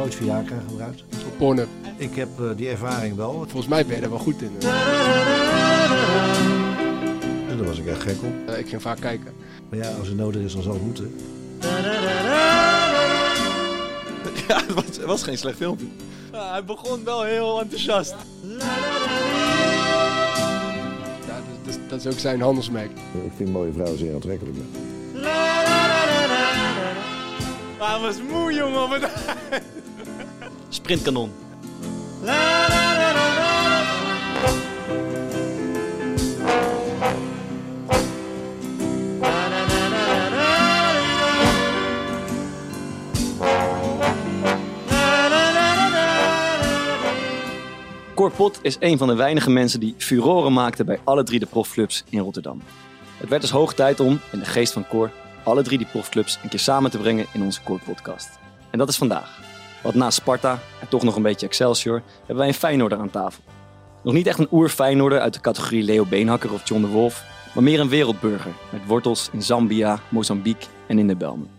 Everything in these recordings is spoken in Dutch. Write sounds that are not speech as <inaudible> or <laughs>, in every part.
Nooit Viagra gebruikt. Porno. Ik heb eh, die ervaring wel. Volgens mij ben je er wel goed in. En daar was ik echt gek op. Eh, ik ging vaak kijken. Maar ja, als het nodig is, dan zal het moeten. <laughs> Ja, het was, het was geen slecht filmpje. Ja, hij begon wel heel enthousiast. Ja, dat, dat, is- dat is ook zijn handelsmerk. Ik vind mooie vrouwen zeer aantrekkelijk. Hij was moe, jongen. <laughs> Sprintkanon. Cor Pot is een van de weinige mensen die furoren maakte bij alle drie de profclubs in Rotterdam. Het werd dus hoog tijd om, in de geest van Cor, alle drie die profclubs een keer samen te brengen in onze Cor podcast. En dat is vandaag. Want na Sparta en toch nog een beetje Excelsior hebben wij een Feyenoorder aan tafel. Nog niet echt een oer-Feyenoorder uit de categorie Leo Beenhakker of John de Wolf, maar meer een wereldburger met wortels in Zambia, Mozambique en in de Belmen.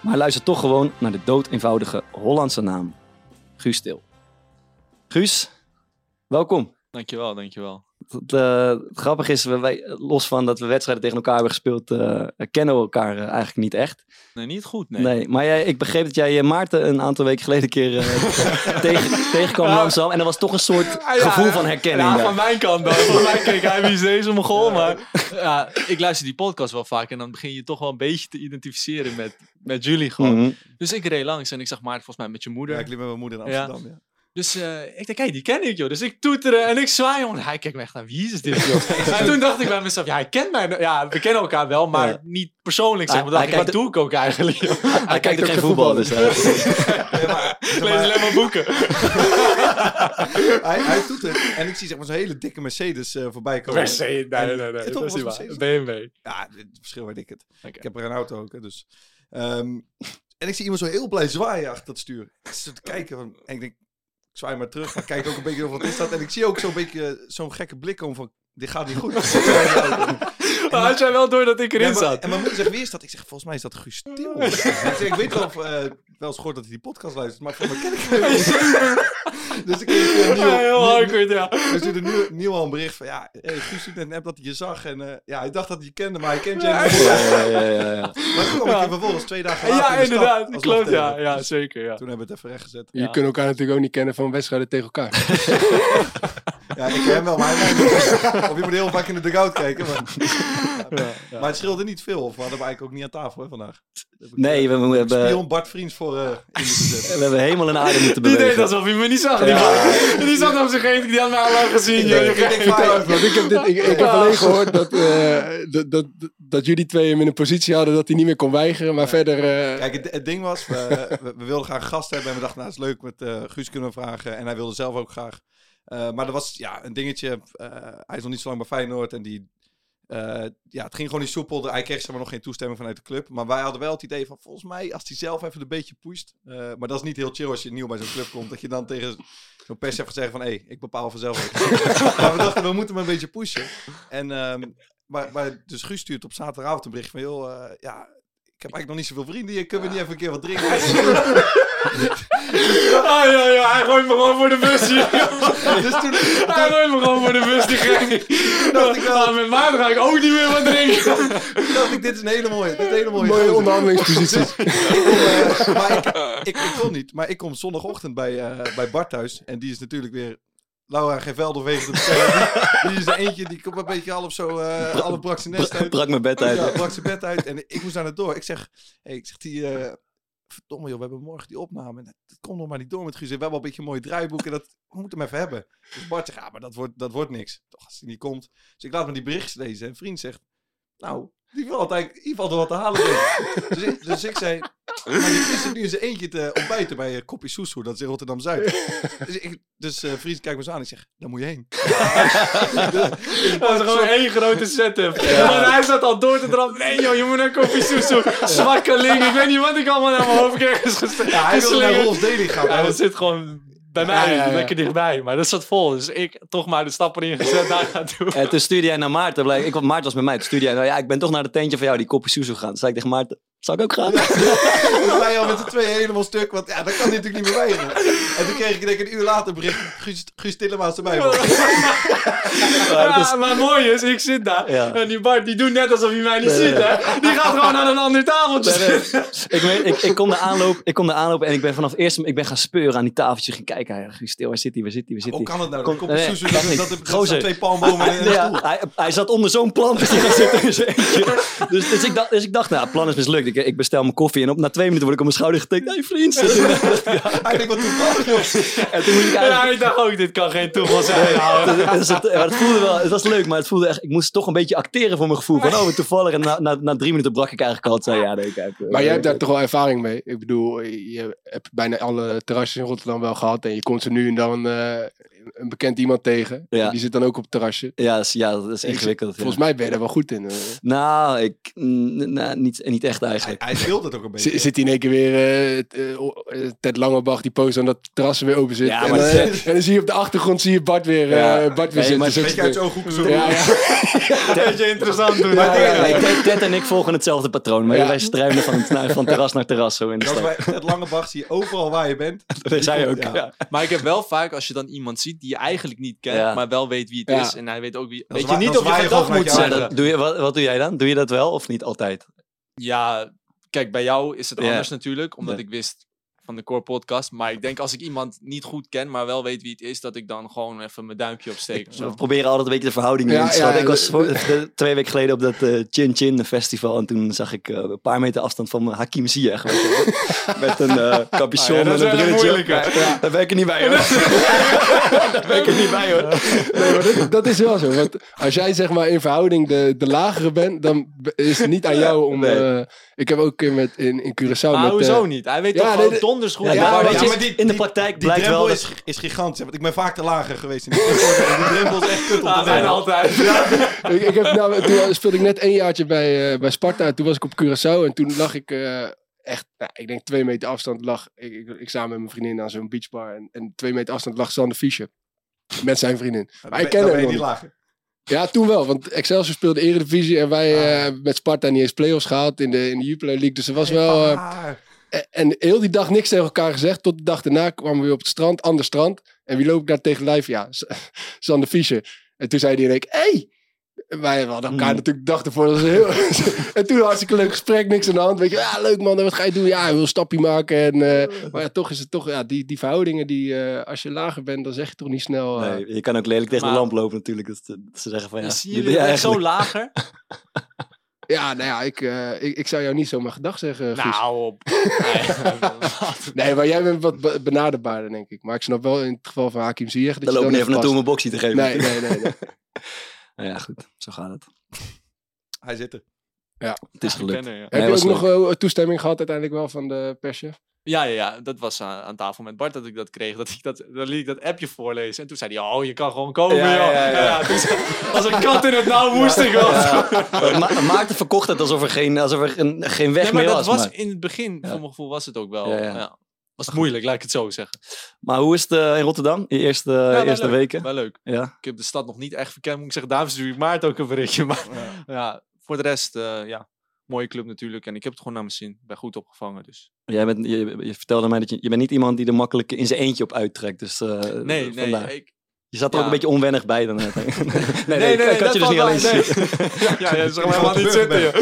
Maar hij luistert toch gewoon naar de doodeenvoudige Hollandse naam. Guus Stil. Guus, welkom. Dankjewel, dankjewel. Het, eh, het grappige is, we, wij, los van dat we wedstrijden tegen elkaar hebben gespeeld, eh, kennen we elkaar eh, eigenlijk niet echt. Nee, niet goed, Nee. nee. maar jij, ik begreep dat jij Maarten een aantal weken geleden een keer eh, <laughs> tegen, tegenkwam in Ja. Amsterdam. En er was toch een soort Ah, ja, gevoel van herkenning. Ja, van mijn kant dan. Van mij keek hij is deze Mongool. Maar ja, ik luister die podcast wel vaak. En dan begin je toch wel een beetje te identificeren met, met jullie gewoon. Mhm. Dus ik reed langs en ik zag Maarten volgens mij met je moeder. Ja, ik liep met mijn moeder in Ja. Amsterdam. Ja. Dus eh, ik denk, hé, die ken ik joh. Dus ik toeteren en ik zwaai jongen. Hij kijkt me echt aan, wie is dit joh? <laughs> en toen dacht ik bij mezelf, ja, hij kent mij. Ja, we kennen elkaar wel, maar Ja. niet persoonlijk zeg maar. Hij- ik, wat doe ik ook eigenlijk joh? <laughs> Hij kijkt ook geen voetbal, dus <laughs> Ik lees alleen maar boeken. hij, hij doet het. En ik zie zeg maar zo'n hele dikke Mercedes eh, voorbij komen. Mercedes, nee, nee, nee, toch, niet was. Mercedes? BMW. Ja, het verschil weet ik het. Ik heb er een auto ook, hè, dus... Ehm, en ik zie iemand zo heel blij zwaaien achter dat stuur. Ik zit te kijken van, en ik denk, zwaai maar terug. Maar kijk ook een beetje van, wat is dat? En ik zie ook zo'n beetje zo'n gekke blik komen van, dit gaat niet goed. <laughs> Maar had jij wel door dat ik erin Ja, maar- zat? En mijn moeder zegt, wie is dat? Ik zeg, volgens mij is dat Guus Til. Ik zeg, ik weet wel of, eh, wel eens gehoord dat hij die podcast luistert, maar voor mij ken ik <laughs> hem niet. Dus ik kreeg Ja, heel nieuw, awkward, ja. we stuurde nieuw, nieuw al een bericht van, ja, hey, Guus stuurde net een app dat hij je zag. En eh, ja, hij dacht dat hij je kende, maar hij kent je niet. ja, ja, ja, ja, ja. Maar toen kwam ik je vervolgens twee dagen later Ja, in de stad inderdaad. alsnog Klopt, tegen. ja. Ja, Dus zeker, ja. Toen hebben we het even rechtgezet. Je kunt elkaar natuurlijk ook niet kennen van wedstrijden tegen elkaar. <laughs> Ja, ik ken hem wel, maar hij. Of je moet heel vaak in de dugout kijken. Maar, Ja, ja. maar het scheelde niet veel. Of we hadden hem eigenlijk ook niet aan tafel hè, vandaag. Heb ik, Nee, eh, we, we, hebben, Spion Bart Vriends voor eh in moeten <laughs> zetten. we hebben helemaal een aarde moeten Die deed bewegen. alsof hij me niet zag. Die, man. die zat op zich heen, die had mij al lang gezien. Ik ik heb, dit, ik, ik heb alleen gehoord dat, eh, dat, dat, dat jullie twee hem in een positie hadden dat hij niet meer kon weigeren. Maar verder... eh, Kijk, het, het ding was, we, we, we wilden graag een gast hebben. En we dachten, nou, het is leuk met eh Guus kunnen we vragen. En hij wilde zelf ook graag. Eh, maar er was ja, een dingetje. eh, hij is nog niet zo lang bij Feyenoord. En die, eh, ja, het ging gewoon niet soepel. Hij kreeg zeg maar, nog geen toestemming vanuit de club. Maar wij hadden wel het idee van, volgens mij, als hij zelf even een beetje pusht. maar dat is niet heel chill als je nieuw bij zo'n club komt. Dat je dan tegen zo'n pers hebt gezegd van, hé, hey, ik bepaal vanzelf. <laughs> maar we dachten, we moeten hem een beetje pushen. En, ehm, maar, maar dus Guus stuurt op zaterdagavond een bericht van, joh, ja... Ik heb eigenlijk nog niet zoveel vrienden hier. Kunnen we niet even een keer wat drinken? <laughs> Ah, ja, ja, hij gooit me gewoon voor de bus hier. <laughs> dus toen, Hij gooit me gewoon voor de bus, die gek. <laughs> dacht ik wel. Ah, met Maarten ga ik ook niet meer wat drinken. toen dacht ik, dit is een hele mooie, dit is een hele mooie, mooie gozer. onderhandelingspositie. Ik kom, eh, maar ik, ik, ik kon niet. Maar ik kom zondagochtend bij, eh, bij Bart thuis. En die is natuurlijk weer... Laura Gevelder wegen te Die, die is er eentje, die komt een beetje half zo... eh half brak zijn nest Bra- uit. Brak mijn bed uit. Ja, brak zijn bed uit. En ik moest daar naar door. Ik zeg... Hey, ik zeg die... eh, verdomme joh, we hebben morgen die opname. En dat, komt nog maar niet door met Guus. We hebben al een beetje een mooi draaiboek en dat, we moeten hem even hebben. Dus Bart zegt, ja, maar dat wordt, dat wordt niks. Toch, als hij niet komt. Dus ik laat me die berichtjes lezen. En vriend zegt, nou, die valt eigenlijk, die valt er wat te halen. in. dus, ik, dus ik zei, maar die zit nu in zijn eentje te ontbijten bij uh, Koppie Soesoe. Dat is in Rotterdam-Zuid. dus ik, dus eh, vriend kijkt me zo aan. Ik zeg, daar moet je heen. <laughs> Dat was gewoon één grote setup. Maar hij zat al door te trappen. Nee joh, je moet naar Koffie Soesoe. Zwakkeling. Ik weet niet wat ik allemaal naar mijn hoofd kreeg. geslingerd. Ja, hij wilde naar Rolf Daily gaan. Ja, dat zit gewoon bij mij, Ja, ja, ja. lekker dichtbij. Maar dat zat vol. Dus ik toch maar de stap erin gezet daar <laughs> gaan doen. En toen stuurde jij naar Maarten. Blijk, ik, Maarten was met mij. Toen stuurde jij, nou ja, ik ben toch naar de tentje van jou, die koppie Suzu gaan. Toen zei ik tegen Maarten, zal ik ook gaan? We waren al met z'n tweeën helemaal stuk. Want ja, dat kan hij natuurlijk niet meer weigeren. En toen kreeg ik denk ik een uur later een bericht. Guus, Guus erbij. voor. <laughs> Ja, Ja, maar mooi is, ik zit daar. Ja. En die Bart, die doet net alsof hij mij niet ziet, hè. Die gaat gewoon aan een ander tafeltje zitten. ik, weet, ik, ik, kom de aanloop, ik kom de aanloop en ik ben vanaf eerst ik ben gaan speuren aan die tafeltjes. Gaan kijken, hij, Guus, stil, waar zit hij, waar zit hij, waar zit Hoe hij? kan het nou? Kom- Dat komt nee, Suzu, kan dat, dat, dat, twee palmbomen en een Ja, stoel. hij, hij zat onder zo'n plant dus zitten in. Dus, dus, ik dacht, dus ik dacht, nou, het plan is mislukt. Ik, ik bestel mijn koffie en op, na twee minuten word ik op mijn schouder getikt. Hey, vriend, denkt, <laughs> wat toevallig joh. En toen moet ik Ja, eigenlijk... ik dacht ook, dit kan geen toeval zijn. Dus, het, maar het voelde wel, het was leuk, maar het voelde echt, ik moest toch een beetje acteren voor mijn gevoel. Van, oh, wat toevallig. En na, na, na drie minuten brak ik eigenlijk al. Het zei, ja, nee, kijk. eh, Maar jij hebt daar toch wel ervaring mee. Ik bedoel, je hebt bijna alle terrasjes in Rotterdam wel gehad. En je komt ze nu en dan eh, een bekend iemand tegen. Ja. Die zit dan ook op het terrasje. Ja, is- ja, dat is Ik- ingewikkeld. ja. Volgens mij ben je er wel goed in. eh. Nou, ik, nou, niet, niet echt eigenlijk. hij speelt het ook een beetje. Z- Zit hij in één keer weer eh, Ted Langebach die post dan dat het terras weer open zit. Ja, en, dan, <laughs> en dan zie je op de achtergrond zie je Bart weer, eh, Ja. Bart weer Nee, zitten. maar Zo- Beetje uit ooghoeken zo. <laughs> ja, ja. een beetje interessant doen. Nee, Ted, Ted en ik volgen hetzelfde patroon. Maar Ja. wij struinen van, van terras naar terras zo in de Dat is stad. bij het lange bach zie je overal waar je bent. <laughs> Dat zei je ook. Ja. Ja. Maar ik heb wel vaak, als je dan iemand ziet die je eigenlijk niet kent, Ja. maar wel weet wie het Ja. is. En hij weet ook wie... Weet je niet of je gedag moet zeggen. dat, doe je, wat, wat doe jij dan? Doe je dat wel of niet altijd? Ja, kijk, bij jou is het Ja. anders natuurlijk, omdat Ja. ik wist van de Core Podcast. Maar ik denk als ik iemand niet goed ken, maar wel weet wie het is, dat ik dan gewoon even mijn duimpje opsteek. We zo. proberen altijd een beetje de verhouding Ja, in te schatten. ja, ik was voor- twee weken geleden op dat eh, Chin Chin festival. En toen zag ik eh, een paar meter afstand van me Hakim Ziyech. weet je wel. <laughs> Met een eh capuchon Ah, en een brilletje. Daar ben ik er niet bij hoor. <laughs> Daar ben ik er niet bij hoor. Nee, maar dat, dat is wel zo. Want als jij zeg maar in verhouding de, de lagere bent, dan is het niet aan jou om... Nee. Ik heb ook een keer met, in, in Curaçao Maar met... hoezo eh, niet? Hij weet ja, toch nee, gewoon de- donders goed. Ja, Ja, maar maar weet ja, je, maar die- in de praktijk Die blijkt wel drempel dat... is, is gigantisch. Want ik ben vaak te lager geweest in die. <laughs> Die drempel is echt kut Ja, zijn nemen. altijd. ik, ik heb, nou, toen speelde ik net één jaartje bij, eh, bij Sparta. Toen was ik op Curaçao en toen lag ik eh, echt, nou, ik denk twee meter afstand lag. Ik, ik, ik samen met mijn vriendin aan zo'n beachbar. En, en twee meter afstand lag Sander Fischer. Met zijn vriendin. Maar ik ken hem niet niet. lager. Ja, toen wel. Want Excelsior speelde Eredivisie en wij eh, met Sparta niet eens play-offs gehaald in de, in de Jupiler League. Dus er was wel... eh, Ah, en- heel die dag niks tegen elkaar gezegd. Tot de dag daarna kwamen we weer op het strand, ander strand. En wie loop ik daar tegen lijf? Ja, <laughs> Sander Fischer. En toen zei hij in één keer, hey! Wij hadden elkaar Hmm. natuurlijk dag ervoor. Dat was heel... <laughs> en toen hartstikke leuk gesprek, niks aan de hand. Weet je, ja, leuk man, wat ga je doen? Ja, hij wil een stapje maken. En, eh, maar ja, toch is het toch, ja, die, die verhoudingen, die, eh, als je lager bent, dan zeg je toch niet snel... eh, Nee, je kan ook lelijk tegen Maar- de lamp lopen natuurlijk. Dat, ze- dat ze zeggen van ja, Zie je je bent zo lager? <laughs> Ja, nou ja, ik, ik, ik zou jou niet zomaar gedag zeggen, Guus. Nou, op. <laughs> Nee, maar jij bent wat be- benaderbaarder, denk ik. Maar ik snap wel in het geval van Hakim Ziyech dat Dan je loop dan ik even naartoe om een boxie te geven. Nee, nee, nee. nee. Nou ja, goed. Zo gaat het. Hij zit er. Het is gelukt. er, ja. Heb Nee, je ook was nog eh, toestemming gehad uiteindelijk wel van de perschef? Ja, ja, ja, dat was aan, aan tafel met Bart dat ik dat kreeg. Dat ik dat, dan liet ik dat appje voorlezen. En toen zei hij, oh, je kan gewoon komen, Ja, joh. ja, ja. dus als een kat in het nauw moest ik wel. Ja. <laughs> Ma Maarten verkocht het alsof er geen, alsof er een, geen weg Nee, maar meer dat was. was maar, in het begin, Ja. voor mijn gevoel, was het ook wel. Ja, Ja, ja. Was het moeilijk, laat ik het zo zeggen. maar hoe is het eh, in Rotterdam? Je eerste, Ja, wel eerste leuk, weken? Wel leuk. Ja. Ik heb de stad nog niet echt verkend, moet ik zeggen. Daarom stuur ik Maarten ook een berichtje. Maar <laughs> ja, voor de rest, eh, ja, mooie club natuurlijk. En ik heb het gewoon naar mijn zin. Ik ben goed opgevangen, dus. Jij bent, je, je vertelde mij dat je, je bent niet iemand die er makkelijk in zijn eentje op uittrekt. Dus, eh, Nee, vandaar. nee. Ik, Je zat er ook een beetje onwennig bij dan. net. <laughs> nee, nee, ik had je dus dat niet alleen nee. <laughs> ja, ja, je zag Die me helemaal niet zitten.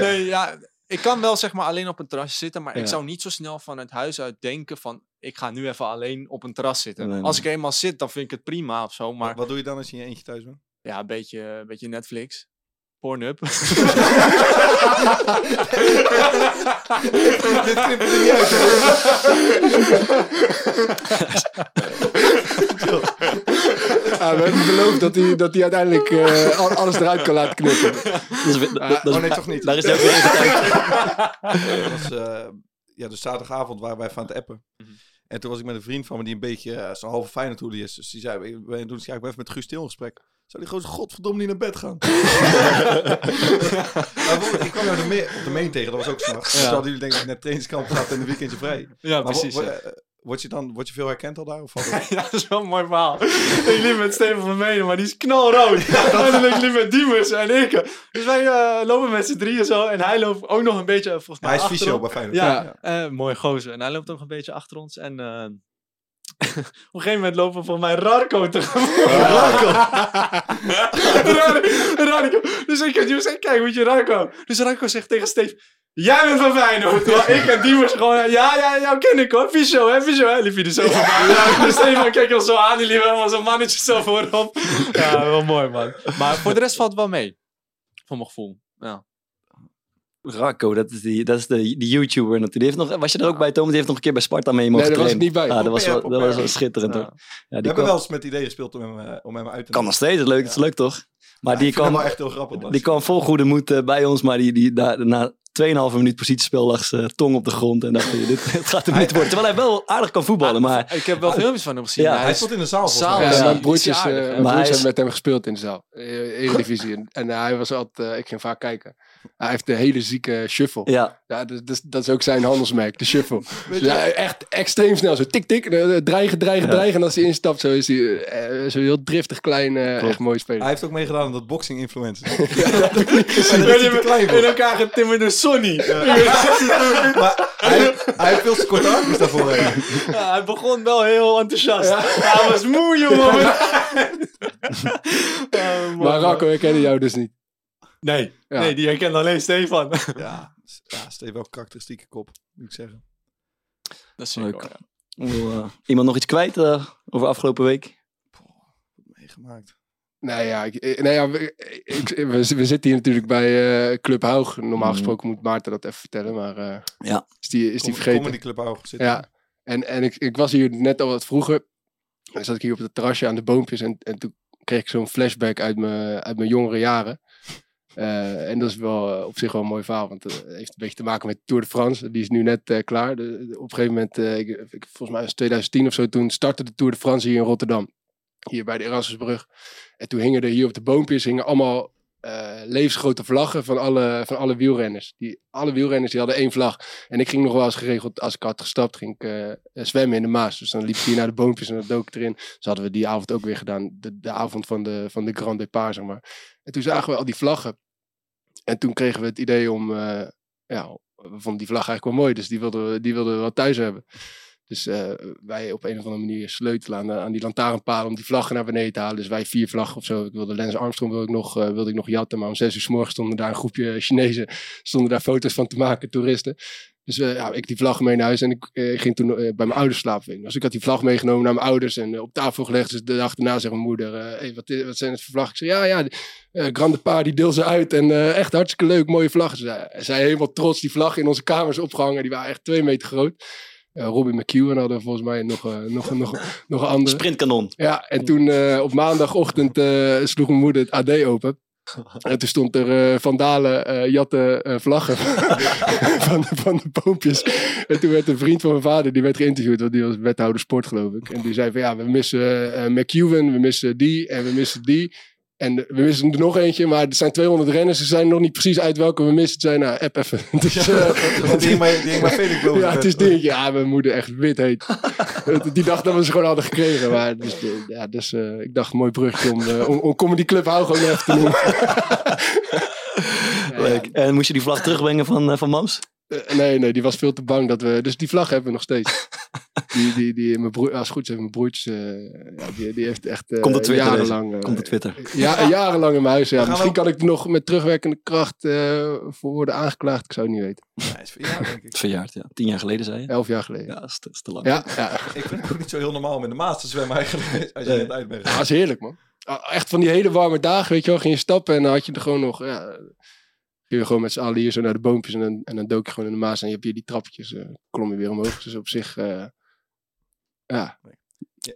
Nee, ja, ik kan wel zeg maar alleen op een terras zitten, maar Ja. ik zou niet zo snel van het huis uit denken van ik ga nu even alleen op een terras zitten. Nee, nee. Als ik eenmaal zit, dan vind ik het prima of zo, maar Wat doe je dan als je in je eentje thuis bent? ja, een beetje, een beetje Netflix. Pornhub. <laughs> <laughs> Dit knipt er niet uit. <laughs> Ja, we hebben beloofd dat hij, dat hij uiteindelijk eh, al- alles eruit kan laten knippen. <laughs> Dat is, dat, dat is- Oh nee, toch niet. Daar is hij ook weer <laughs> was, eh, ja, dus zaterdagavond waren wij van het appen. Mhm. En toen was ik met een vriend van me die een beetje eh, zo'n halve fijne toelie is. Dus die zei, we doen ja, ik ben even met Guus Til in gesprek. Zou die gozer godverdomme niet naar bed gaan? <laughs> maar ik kwam jou de me- op de main tegen, dat was ook s'nachts. Dus Ja. hadden jullie denk ik net trainingskamp gehad en een weekendje vrij. Ja, Maar precies. ja. Word je dan word je veel herkend al daar? Of valt het? <laughs> Ja, dat is wel een mooi verhaal. ik liep met Steven van Menen, maar die is knalrood. <laughs> en ik liep met Diemers en ik. Dus wij eh, lopen met z'n drieën zo. En hij loopt ook nog een beetje, eh, volgens mij, hij is fysio bij Feyenoord. Ja, eh, mooi gozer. En hij loopt ook een beetje achter ons. En eh, <laughs> op een gegeven moment lopen we volgens mij Rarko tegemoet. Rarko. Rarko. Dus ik en Jules, kijk, moet je Rarko. Dus Rarko zegt tegen Steve... Jij bent van Feyenoord. <laughs> Terwijl ik en Diemers gewoon... Ja, ja, jou ken ik hoor. Fysio, hè, fysio, hè. Liep je er zo voorbij. <laughs> Dus keek ons zo aan. Die liep helemaal zo'n mannetje zo voorop. Ja, wel mooi, man. Maar voor de rest valt het wel mee. Voor mijn gevoel. Ja. Racco, dat is, die, dat is de, die YouTuber natuurlijk. Die heeft nog, was je er ook bij, Thomas? Die heeft nog een keer bij Sparta mee mogen Nee, daar was niet bij. Ah, dat, was wel, dat was wel schitterend Ja. hoor. Ja, We die hebben kwam, wel eens met het idee gespeeld om hem, eh, om hem uit te kan nog steeds, dat is leuk, dat is leuk toch? Maar die kwam, wel echt heel grappig. die kwam vol goede moed eh, bij ons, maar die, die, na, na 2,5 minuut positiespel lag zijn tong op de grond. En dacht, je, dit, <laughs> dit gaat hem niet worden. Terwijl hij wel aardig kan voetballen, maar Ik heb wel filmpjes van hem gezien. Ja, hij stond in de zaal. Ja, mijn broertjes, eh, mijn Maar broertjes hij is- hebben met hem gespeeld in de zaal. Eh, Eredivisie. En, hij was altijd, eh, ik ging vaak kijken. Hij heeft een hele zieke shuffle. Ja, ja, dus, dus- dat is ook zijn handelsmerk, de shuffle. <laughs> Dus ja, echt extreem snel. Zo tik, tik, eh, dreigen, dreigen, Ja. dreigen. En als hij instapt, zo is hij eh, zo heel driftig klein, eh, echt mooi speler. Hij heeft ook meegedaan aan dat boxing influencer. <laughs> Ja, <laughs> in elkaar getimmerde Sonny. Maar hij, hij heeft veel te korte armpjes daarvoor. hij begon wel heel enthousiast. Hij was moe, jongen. Ja, mooi, Maar Racco, ik kende jou dus niet. Nee, Ja. nee, die herkent alleen Stefan. <laughs> Ja, <laughs> ja Steve wel karakteristieke kop, moet ik zeggen. Dat is Leuk. eh, iemand nog iets kwijt eh, over afgelopen week? Meegemaakt. Nee, ja, ik, nee, ja we, ik, we, we zitten hier natuurlijk bij eh, Club Haug. Normaal Mhm. gesproken moet Maarten dat even vertellen, maar eh, Ja. is die, is die Com- vergeten? Comedy Club Haug zitten. Ja, en, en ik, ik was hier net al wat vroeger. Dan zat ik hier op het terrasje aan de boompjes en, en toen kreeg ik zo'n flashback uit mijn, uit mijn jongere jaren. Eh, en dat is wel eh, op zich wel een mooi verhaal, want het heeft een beetje te maken met Tour de France. Die is nu net eh, klaar. Op een gegeven moment, eh, ik, volgens mij was het 2010 of zo, toen startte de Tour de France hier in Rotterdam. Hier bij de Erasmusbrug. En toen hingen er hier op de boompjes hingen allemaal eh, levensgrote vlaggen van alle, van alle wielrenners. Die, alle wielrenners die hadden één vlag. En ik ging nog wel eens geregeld, als ik had gestapt, ging ik eh, eh, zwemmen in de Maas. Dus dan liep ik hier naar de boompjes en dan dook ik erin. Dus hadden we die avond ook weer gedaan. De, de avond van de, van de Grand Départ, zeg maar. En toen zagen we al die vlaggen. En toen kregen we het idee om, ja, we vonden die vlag eigenlijk wel mooi. Dus die wilden die wilden we wel thuis hebben. Dus eh, wij op een of andere manier sleutelen aan, die lantaarnpalen om die vlaggen naar beneden te halen. Dus wij vier vlaggen of zo. Ik wilde Lance Armstrong wilde ik nog, eh, wilde ik nog jatten. Maar om zes uur s morgens stonden daar een groepje Chinezen. Stonden daar foto's van te maken, toeristen. Dus eh, ja, ik die vlag mee naar huis en ik ging toen bij mijn ouders slapen. Dus ik had die vlag meegenomen naar mijn ouders en op tafel gelegd. Dus de dag daarna zegt mijn moeder, wat, wat zijn het voor vlaggen? Ik zei, ja, ja, Grande Paar die deel ze uit en echt hartstikke leuk, mooie vlaggen. Zij, zij helemaal trots die vlaggen in onze kamers opgehangen. Die waren echt twee meter groot. Uh, Robin McEwen hadden volgens mij nog, eh, nog, nog, nog een andere. Sprintkanon. Ja, en toen eh, op maandagochtend eh, sloeg mijn moeder het AD open. <laughs> En toen stond er Vandalen eh jatten vlaggen <laughs> van, de, van de. En toen werd een vriend van mijn vader, die werd geïnterviewd, want die was wethouder sport geloof ik. En die zei van ja, we missen McEwen, we missen die en we missen die. En we missen er nog eentje, maar er zijn 200 renners. Ze zijn nog niet precies uit welke we missen. Het zijn, nou, app even. <laughs> Dus, eh, Want die bij, die Felix boven. ja, het is dingetje. Ja, mijn moeder echt wit heet. Die dacht dat we ze gewoon hadden gekregen. Maar dus, eh, ja, dus eh, ik dacht, mooi brugje om, eh, om, om Comedy Club Hou gewoon even te noemen. Ja, <laughs> Leuk. En moest je die vlag terugbrengen van, van Mams? Eh, nee, nee, die was veel te bang dat we... Dus die vlag hebben we nog steeds. Die, die, die, mijn broer, als het goed is, heeft mijn broertje, eh, ja, die, die heeft echt eh, Komt op Twitter deze. jarenlang... eh, Komt op Twitter. Ja, jarenlang in mijn huis. Ja. Misschien kan ik er nog met terugwerkende kracht eh, voor worden aangeklaagd. Ik zou het niet weten. Ja, is verjaard, denk ik. Het is <laughs> verjaard, ja. Tien jaar geleden zei je. Elf jaar geleden. Ja, dat is te, is te lang. Ja, ja. Ik vind het ook niet zo heel normaal om in de Maas te zwemmen eigenlijk. Als je Nee. net uit bent Ja, dat is heerlijk, man. Ah, Echt van die hele warme dagen, weet je wel. Ging je stappen en dan had je er gewoon nog... Ja, ging je gewoon met z'n allen hier zo naar de boompjes en dan, en dan dook je gewoon in de Maas. En je hebt hier die trappetjes, eh, klom je weer omhoog. Dus op zich, eh, ja.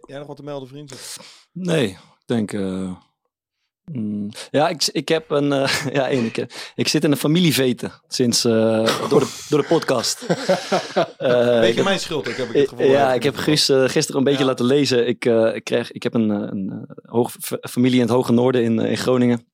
Jij nog wat te melden, vriend? Nee, ik denk. eh, mm, ja, ik, ik heb een. eh, <laughs> ja, één, ik, ik zit in een familieveten sinds. eh, door, de, door de podcast. <laughs> Beetje ik heb- mijn schuld, ook, heb ik het gevoel. ja, ik heb Guus eh, gisteren een beetje Ja. laten lezen. Ik, eh, ik, kreeg, ik heb een, een hoog, familie in het Hoge Noorden in, in Groningen.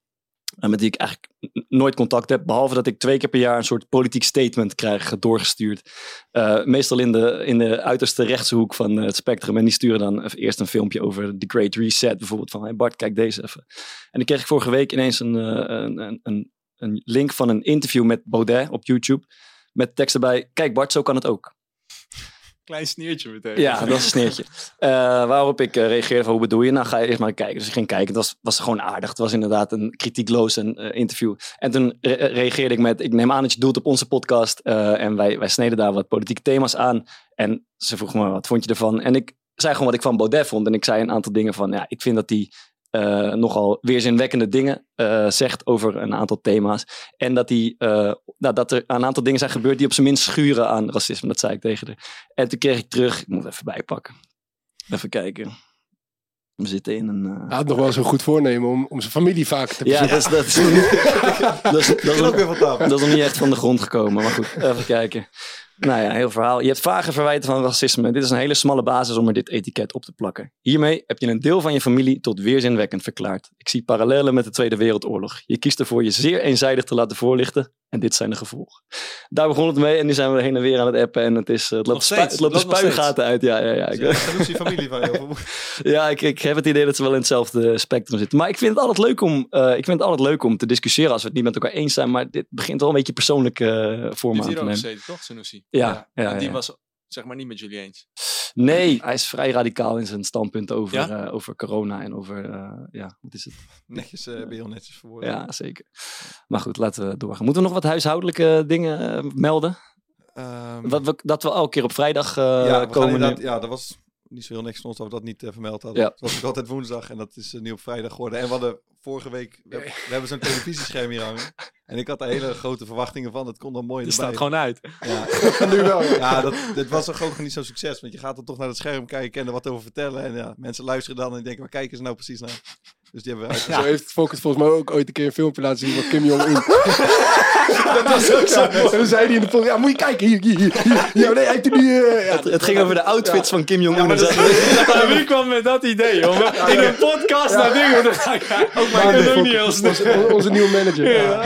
En met die ik eigenlijk nooit contact heb. Behalve dat ik twee keer per jaar een soort politiek statement krijg doorgestuurd. Eh, meestal in de, in de uiterste rechtse hoek van eh, het spectrum. En die sturen dan even eerst een filmpje over The Great Reset. Bijvoorbeeld van, hey Bart, kijk deze even. En dan kreeg ik vorige week ineens een, eh, een, een, een, een link van een interview met Baudet op YouTube. Met tekst erbij, kijk Bart, zo kan het ook. Klein sneertje meteen. Ja, dat is een sneertje. <laughs> Eh, waarop ik eh, reageerde van, hoe bedoel je? Nou, ga je eerst maar kijken. Dus ik ging kijken. Het was, was gewoon aardig. Het was inderdaad een kritiekloos eh, interview. En toen re- reageerde ik met, ik neem aan dat je doelt op onze podcast. En wij, wij sneden daar wat politieke thema's aan. En ze vroeg me, wat vond je ervan? En ik zei gewoon wat ik van Baudet vond. En ik zei een aantal dingen van, ja, ik vind dat hij eh, nogal weerzinwekkende dingen eh, zegt over een aantal thema's. En dat, hij, eh, nou, dat er een aantal dingen zijn gebeurd die op zijn minst schuren aan racisme. Dat zei ik tegen haar. En toen kreeg ik terug, ik moet even bijpakken. Even kijken. We zitten in een... eh, Hij had nog wel zo'n goed voornemen om, om zijn familie vaker te ja, bezoeken. dat is, dat, is, <laughs> dat, is, dat, Ik is, ook weer dat is nog niet echt van de grond gekomen. Maar goed, even kijken. Nou ja, heel verhaal. Je hebt vage verwijten van racisme. Dit is een hele smalle basis om er dit etiket op te plakken. Hiermee heb je een deel van je familie tot weerzinwekkend verklaard. Ik zie parallellen met de Tweede Wereldoorlog. Je kiest ervoor je zeer eenzijdig te laten voorlichten. En dit zijn de gevolgen. Daar begon het mee en nu zijn we heen en weer aan het appen. En het, is, het loopt, het loopt spuigaten uit. Ja, ja, ja. Ik, Ja, die familie van je. <laughs> ja, ik, ik heb het idee dat ze wel in hetzelfde spectrum zitten. Maar ik vind het altijd leuk om, eh, ik vind het altijd leuk om te discussiëren als we het niet met elkaar eens zijn. Maar dit begint wel een beetje persoonlijk eh vorm Die aan hier te ook nemen. gezeten, toch, Sanusi? Ja, ja, En die ja. was zeg maar niet met jullie eens. Nee, hij is vrij radicaal in zijn standpunt over, Ja? eh, over corona en over, eh, ja, wat is het? Netjes, eh ben je heel netjes verwoord. Ja, zeker. Maar goed, laten we doorgaan. Moeten we nog wat huishoudelijke dingen eh, melden? Ehm, Wat we, dat we elke keer op vrijdag eh, ja, komen ja, dat was niet zo heel niks van ons dat we dat niet eh, vermeld hadden. Ja. Het was ook altijd woensdag en dat is eh, nu op vrijdag geworden. En we hadden vorige week, we, hebben- we hebben zo'n televisiescherm hier hangen. En ik had daar hele grote verwachtingen van. Het kon dan mooi erbij. staat gewoon uit. Ja, <laughs> Nu wel, ja. ja dat, dit was toch ook niet zo'n succes. Want je gaat dan toch naar het scherm kijken en er wat over vertellen. En ja, mensen luisteren dan en denken, waar kijken ze nou precies naar? Dus die hebben we. Zo heeft Focus volgens mij ook ooit een keer een filmpje laten zien van Kim Jong-un. <laughs> dat was ook zo. En dan zei hij in de podcast, ja moet je kijken, hier, hier, hier. Ja, nee, hij nu... eh, ja, Het, het ging over de outfits van Kim Jong-un. Ja, dat <laughs> wie kwam met dat idee, jongen? In een podcast naar dingen. Dan ga ik ook maar niet heel snel. onze, onze nieuwe manager. Ja.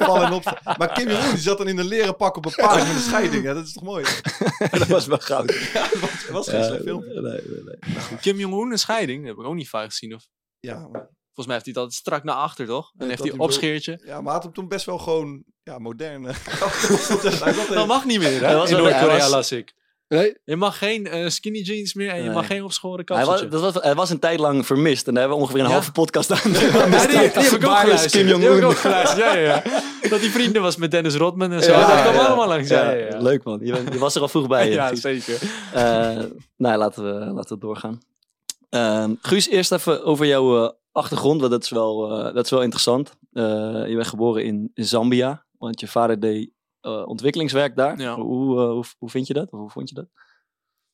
vallen en op. Maar Kim Jong-un die zat dan in een leren pak op een paard met een scheiding. Ja, dat is toch mooi? <laughs> dat was wel goud. Ja, dat was, dat was geen Ja, slecht filmpje. nee, nee, nee. Kim Jong-un, een scheiding. Dat heb ik ook niet vaak gezien. Of, Ja, maar, volgens mij heeft hij het altijd strak naar achter, toch? En dat heeft hij hij een opscheertje. ja, maar had hem toen best wel gewoon ja, modern. eh, <laughs> hij Dat mag niet meer, Hij hè? was In hij Noord-Korea las ik. Nee? Je mag geen eh, skinny jeans meer en je Nee. mag geen opschoren Hij was, kapseltje. dat was, hij was een tijd lang vermist. En daar hebben we ongeveer een Ja? halve podcast aan. <laughs> Ja, die, die heb ik ook Waar is geluisterd. Kim Die heb Jong-un? ook geluisterd, ja, ja, ja. <laughs> Dat die vrienden was met Dennis Rodman en zo. Ja, dat kwam ja. allemaal langs. Ja, ja, ja. Leuk man. Je, was er al vroeg bij. Ja, eh, zeker. Eh, nou, laten we, laten we doorgaan. Ehm, Guus, eerst even over jouw eh, achtergrond. Want dat is wel, eh, dat is wel interessant. Eh, je bent geboren in, Zambia. Want je vader deed ontwikkelingswerk daar. Ja. Hoe, hoe, hoe vind je dat? Of hoe vond je dat?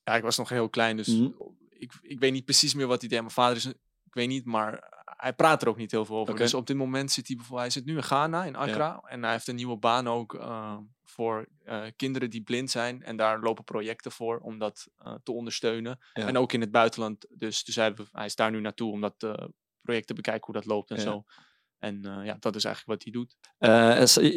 Ja, ik was nog heel klein, dus Mhm. ik, ik weet niet precies meer wat hij deed. Mijn vader is, ik weet niet, maar hij praat er ook niet heel veel over. Dus op dit moment zit hij bijvoorbeeld, hij zit nu in Ghana, in Accra. En hij heeft een nieuwe baan ook eh, voor eh, kinderen die blind zijn. En daar lopen projecten voor om dat eh, te ondersteunen. Ja. En ook in het buitenland. Dus, dus hij, hij is daar nu naartoe om dat eh, project te bekijken hoe dat loopt en Ja. zo. En ja, dat is eigenlijk wat hij doet.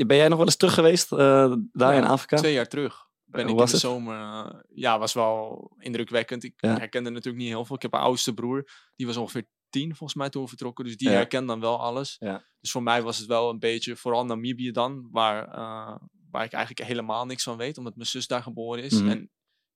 Ben jij nog wel eens terug geweest daar Ja, in Afrika? Twee jaar terug ben ik was in de het? zomer. ja, was wel indrukwekkend. Ik Ja. herkende natuurlijk niet heel veel. Ik heb een oudste broer, die was ongeveer tien volgens mij toen we vertrokken. Dus die Ja. herkent dan wel alles. Ja. Dus voor mij was het wel een beetje, vooral Namibië dan, waar, waar ik eigenlijk helemaal niks van weet, omdat mijn zus daar geboren is. Mhm. En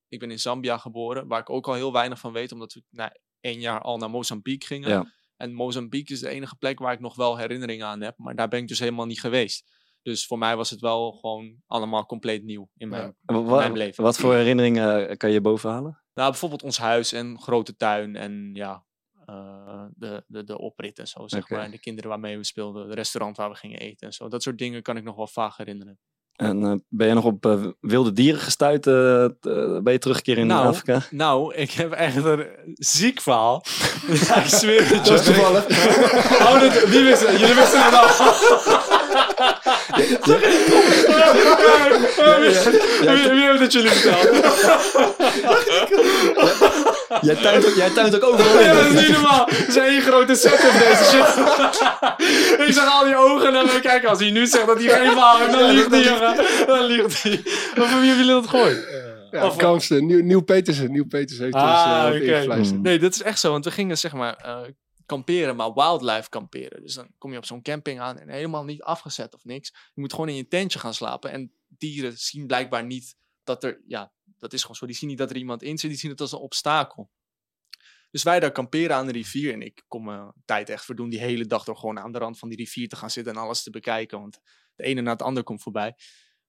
ik ben in Zambia geboren, waar ik ook al heel weinig van weet, omdat we na één jaar al naar Mozambique gingen. Ja. En Mozambique is de enige plek waar ik nog wel herinneringen aan heb, maar daar ben ik dus helemaal niet geweest. Dus voor mij was het wel gewoon allemaal compleet nieuw in mijn, in leven. Wat voor herinneringen eh, kan je bovenhalen? Nou, bijvoorbeeld ons huis en grote tuin en ja, eh, de, de, de oprit en zo, zeg maar. En de kinderen waarmee we speelden, het restaurant waar we gingen eten en zo. Dat soort dingen kan ik nog wel vaag herinneren. En eh, ben je nog op eh, wilde dieren gestuurd? eh, ben je teruggekeerd in Nou, Afrika? Nou, ik heb echt een ziek verhaal. ja, ik zweer het je. <laughs> toevallig. Oh, dat, wie wist het? Jullie wisten het al. wie, wie heeft het jullie verteld? Jij tuint, ook- jij tuint ook overal <laughs> in. Ja, dat is niet normaal. Het is één grote setup deze shit. <laughs> ik zag al die ogen naar me kijken. Als hij nu zegt dat hij geen verhaal heeft, dan liegt hij. Dan liegt hij. Maar van wie hebben jullie dat gehoord? Ja, Of- Kamsten, Nieuw, Nieuw Petersen. Nieuw Petersen heeft ons Ah, eh, oké. ingefluisterd. Nee, dat is echt zo. Want we gingen zeg maar eh, kamperen, maar wildlife kamperen. Dus dan kom je op zo'n camping aan en helemaal niet afgezet of niks. Je moet gewoon in je tentje gaan slapen. En dieren zien blijkbaar niet dat er... Ja, dat is gewoon zo. Die zien niet dat er iemand in zit. Die zien het als een obstakel. Dus wij daar kamperen aan de rivier. En ik kom mijn tijd echt verdoen die hele dag door gewoon aan de rand van die rivier te gaan zitten en alles te bekijken. Want de ene na het ander komt voorbij.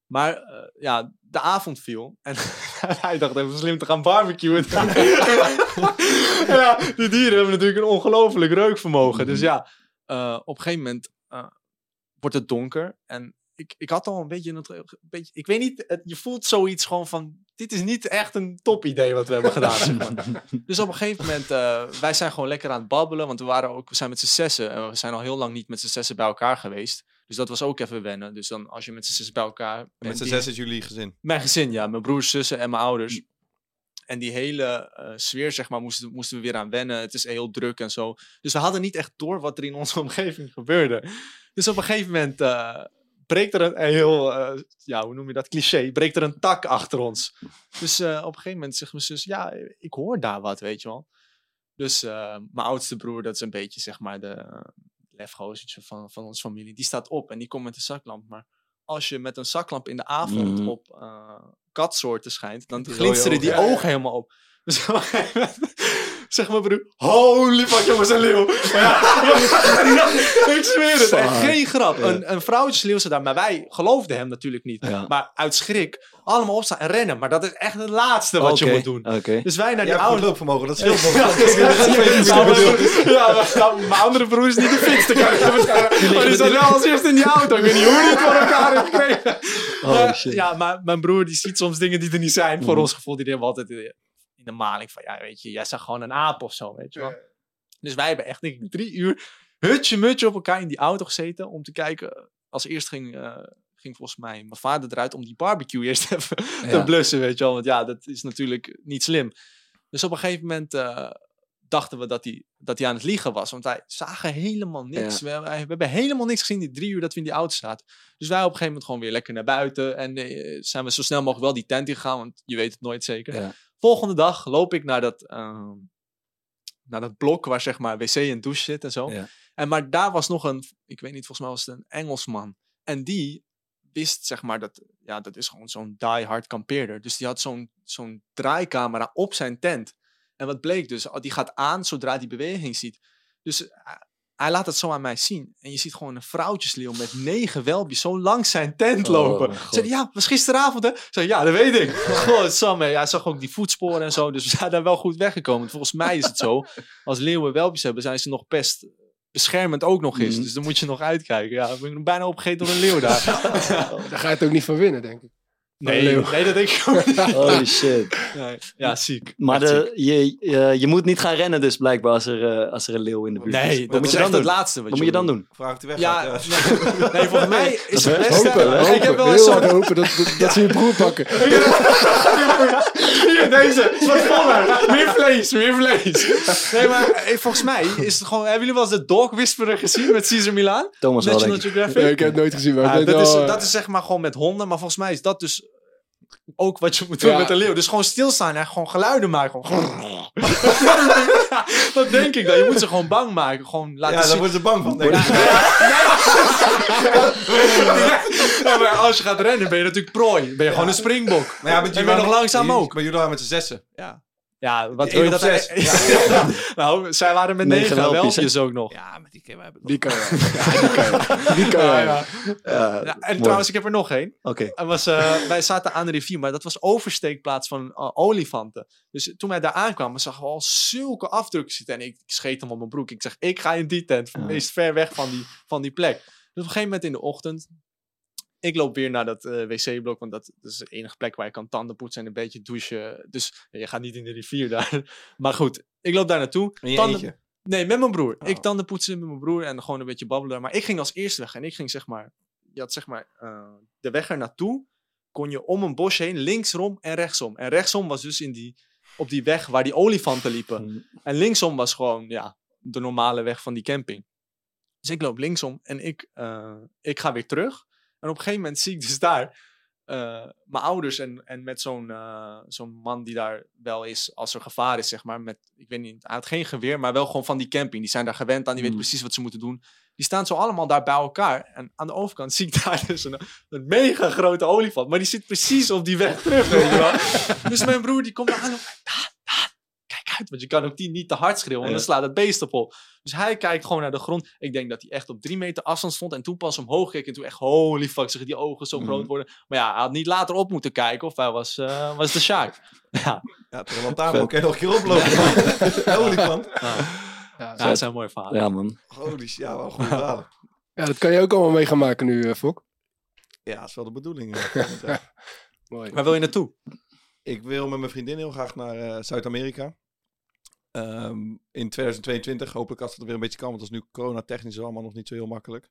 Maar eh, ja, de avond viel. En <laughs> hij dacht even slim te gaan barbecuen. <laughs> <laughs> ja, die dieren hebben natuurlijk een ongelooflijk reukvermogen. Dus ja, eh, op een gegeven moment eh, wordt het donker. En ik, ik had al een beetje, een, een beetje... Ik weet niet, het- je voelt zoiets gewoon van... Dit is niet echt een top idee wat we hebben <laughs> gedaan. zeg maar. Dus op een gegeven moment, eh, wij zijn gewoon lekker aan het babbelen. Want we, waren ook, we zijn met z'n zessen. En we zijn al heel lang niet met z'n zessen bij elkaar geweest. Dus dat was ook even wennen. Dus dan als je met z'n zessen bij elkaar bent... Met z'n die- zes is jullie gezin. mijn gezin, ja. Mijn broers, zussen en mijn ouders. En die hele eh, sfeer, zeg maar, moesten, moesten we weer aan wennen. Het is heel druk en zo. Dus we hadden niet echt door wat er in onze <laughs> omgeving gebeurde. Dus op een gegeven moment eh, breekt er een, een heel, eh, ja, hoe noem je dat, cliché, breekt er een tak achter ons. Dus eh, op een gegeven moment zegt mijn zus, ja, ik hoor daar wat, weet je wel. Dus eh, mijn oudste broer, dat is een beetje, zeg maar, de lefgozertje van, van onze familie. Die staat op en die komt met een zaklamp. Maar als je met een zaklamp in de avond Mhm. op katsoorten schijnt, dan glinsteren die ogen. ogen helemaal op. Dus op een gegeven moment zegt mijn broer, holy fuck jongens, een leeuw. Ja, <laughs> ik zweer het, echt geen grap. Een, een vrouwtjesleeuw zat daar, maar wij geloofden hem natuurlijk niet. Ja. Maar uit schrik, allemaal opstaan en rennen. Maar dat is echt het laatste wat je moet doen. Dus wij naar die oude... loopvermogen, dat scheelt <laughs> nog. Ja, maar- maar- nou, mijn andere broer is niet de fitste krijgen. Maar die zat wel als eerste in die auto. Ik weet niet hoe die het voor elkaar heeft gekregen. Oh, Maar, shit. ja, maar mijn broer die ziet soms dingen die er niet zijn. Voor ons gevoel, die hebben we altijd in de maling van, ja, weet je, jij zag gewoon een aap of zo, weet je wel. Dus wij hebben echt, denk ik, drie uur hutje mutje op elkaar in die auto gezeten om te kijken. Als eerst ging, eh, ging volgens mij mijn vader eruit om die barbecue <laughs> eerst even te blussen, weet je wel. Want ja, dat is natuurlijk niet slim. Dus op een gegeven moment eh, dachten we dat hij, dat hij aan het liegen was. Want wij zagen helemaal niks. We, wij- we hebben helemaal niks gezien die drie uur dat we in die auto zaten. Dus wij op een gegeven moment gewoon weer lekker naar buiten. En eh, zijn we zo snel mogelijk wel die tent ingegaan, want je weet het nooit zeker. Ja. Volgende dag loop ik naar dat, ehm, naar dat blok waar zeg maar wc en douche zit en zo. Ja. En maar daar was nog een, ik weet niet, volgens mij was het een Engelsman. En die wist zeg maar dat, ja, dat is gewoon zo'n die-hard kampeerder. Dus die had zo'n zo'n draaicamera op zijn tent. En wat bleek dus, die gaat aan zodra die beweging ziet. Dus eh, hij laat het zo aan mij zien. En je ziet gewoon een vrouwtjesleeuw met negen welpjes zo langs zijn tent Oh, lopen. Ik God. zei, ja, was gisteravond hè? Ik zei, ja, dat weet ik. God, Sam, hè. hij zag ook die voetsporen en zo. Dus we zijn daar wel goed weggekomen. Volgens mij is het zo, <laughs> als leeuwen welpjes hebben, zijn ze nog best beschermend ook nog eens. Mhm. Dus dan moet je nog uitkijken. Ja, ik ben bijna opgegeten door een leeuw daar. <laughs> <laughs> Daar ga je het ook niet van winnen, denk ik. Nee, nee, dat denk ik ook niet. <laughs> Holy shit. Nee, Ja, ziek. Maar je, je, je moet niet gaan rennen dus blijkbaar als er, eh, als er een leeuw in de buurt is. Nee, dat moet is je echt dan het doen? laatste wat, Wat moet je dan doen? Vraag hij weg Ja, nee, <laughs> nee, volgens mij is het beste... hopen, hè? <laughs> ik heb wel eens hard hopen dat, dat, dat ze je broer pakken. Hier, deze. wat voller. Meer vlees, meer vlees. Nee, maar eh, volgens mij is het gewoon... Hebben jullie wel eens de Dog Whisperer gezien met Caesar Milan? Thomas wel, National. Geographic? Nee, ik heb het nooit gezien, Ja, weet dat, is, eh, dat is zeg maar gewoon met honden. Maar volgens mij is dat dus ook wat je moet doen Ja. met een leeuw. Dus gewoon stilstaan en gewoon geluiden maken. Gewoon. <laughs> <laughs> dat denk ik dan. Je moet ze gewoon bang maken. Gewoon laten Ja, daar zien. worden ze bang van, denk ik. Ja, maar als je gaat rennen ben je natuurlijk prooi. Ben je gewoon een springbok. Maar ja, En ben je nog langzaam ook. Maar jullie waren met z'n zessen. Ja. Ja, wat wil je dat... <laughs> nou, zij waren met Negen negen welpjes, ook nog. Ja, met die keer hebben we Die kan je. <laughs> Ja, die kan je. Die kan Ja, je. ja. Ja, Ja, en mooi. trouwens, ik heb er nog één. Oké. Was, eh, wij zaten aan de rivier, maar dat was oversteekplaats van eh, olifanten. Dus toen wij daar aankwamen, zagen we al zulke afdrukken zitten. En ik, ik scheet hem op mijn broek. Ik zeg, ik ga in die tent, meest ver weg van die, van die plek. Dus op een gegeven moment in de ochtend, ik loop weer naar dat eh, wc-blok, want dat, dat is de enige plek waar je kan tanden poetsen en een beetje douchen. Dus je gaat niet in de rivier daar. <laughs> Maar goed, ik loop daar naartoe. Tanden-. Nee, met mijn broer. Oh. Ik tanden poetsen met mijn broer en gewoon een beetje babbelen. Maar ik ging als eerste weg en ik ging zeg maar, je had zeg maar eh, de weg er naartoe. Kon je om een bos heen, linksom en rechtsom. En rechtsom was dus in die, op die weg waar die olifanten liepen. En linksom was gewoon ja, de normale weg van die camping. Dus ik loop linksom en ik, eh, ik ga weer terug. En op een gegeven moment zie ik dus daar eh, mijn ouders en, en met zo'n eh, zo'n man die daar wel is als er gevaar is, zeg maar. Met, ik weet niet, hij had geen geweer, maar wel gewoon van die camping. Die zijn daar gewend aan, die weten Mm. precies wat ze moeten doen. Die staan zo allemaal daar bij elkaar. En aan de overkant <laughs> zie ik daar dus een, een mega grote olifant. Maar die zit precies op die weg terug, weet je wel. <laughs> Dus mijn broer die komt daar aan en "Daan, Daan, kijk uit. Want je kan ook die niet te hard schreeuwen, want dan slaat het beest op op. Dus hij kijkt gewoon naar de grond. Ik denk dat hij echt op drie meter afstand stond. En toen pas omhoog keek. En toen echt, holy fuck, zeg die ogen zo Mhm. groot worden. Maar ja, hij had niet later op moeten kijken of hij was, eh, was de Sjaak. <laughs> Ja, Ja, lantaarn. Kan je nog een keer oplopen? <laughs> Olifant. Ja, ja, dat zijn mooie verhalen. Ja, man. Holy shit, ja, wel goede verhalen. Ja, dat kan je ook allemaal mee gaan maken nu, eh, Fok. Ja, dat is wel de bedoeling. <laughs> Mooi. Waar wil je naartoe? Ik wil met mijn vriendin heel graag naar eh, Zuid-Amerika. Ehm, in 2022, hopelijk als het weer een beetje kan, want dat is nu corona-technisch allemaal nog niet zo heel makkelijk.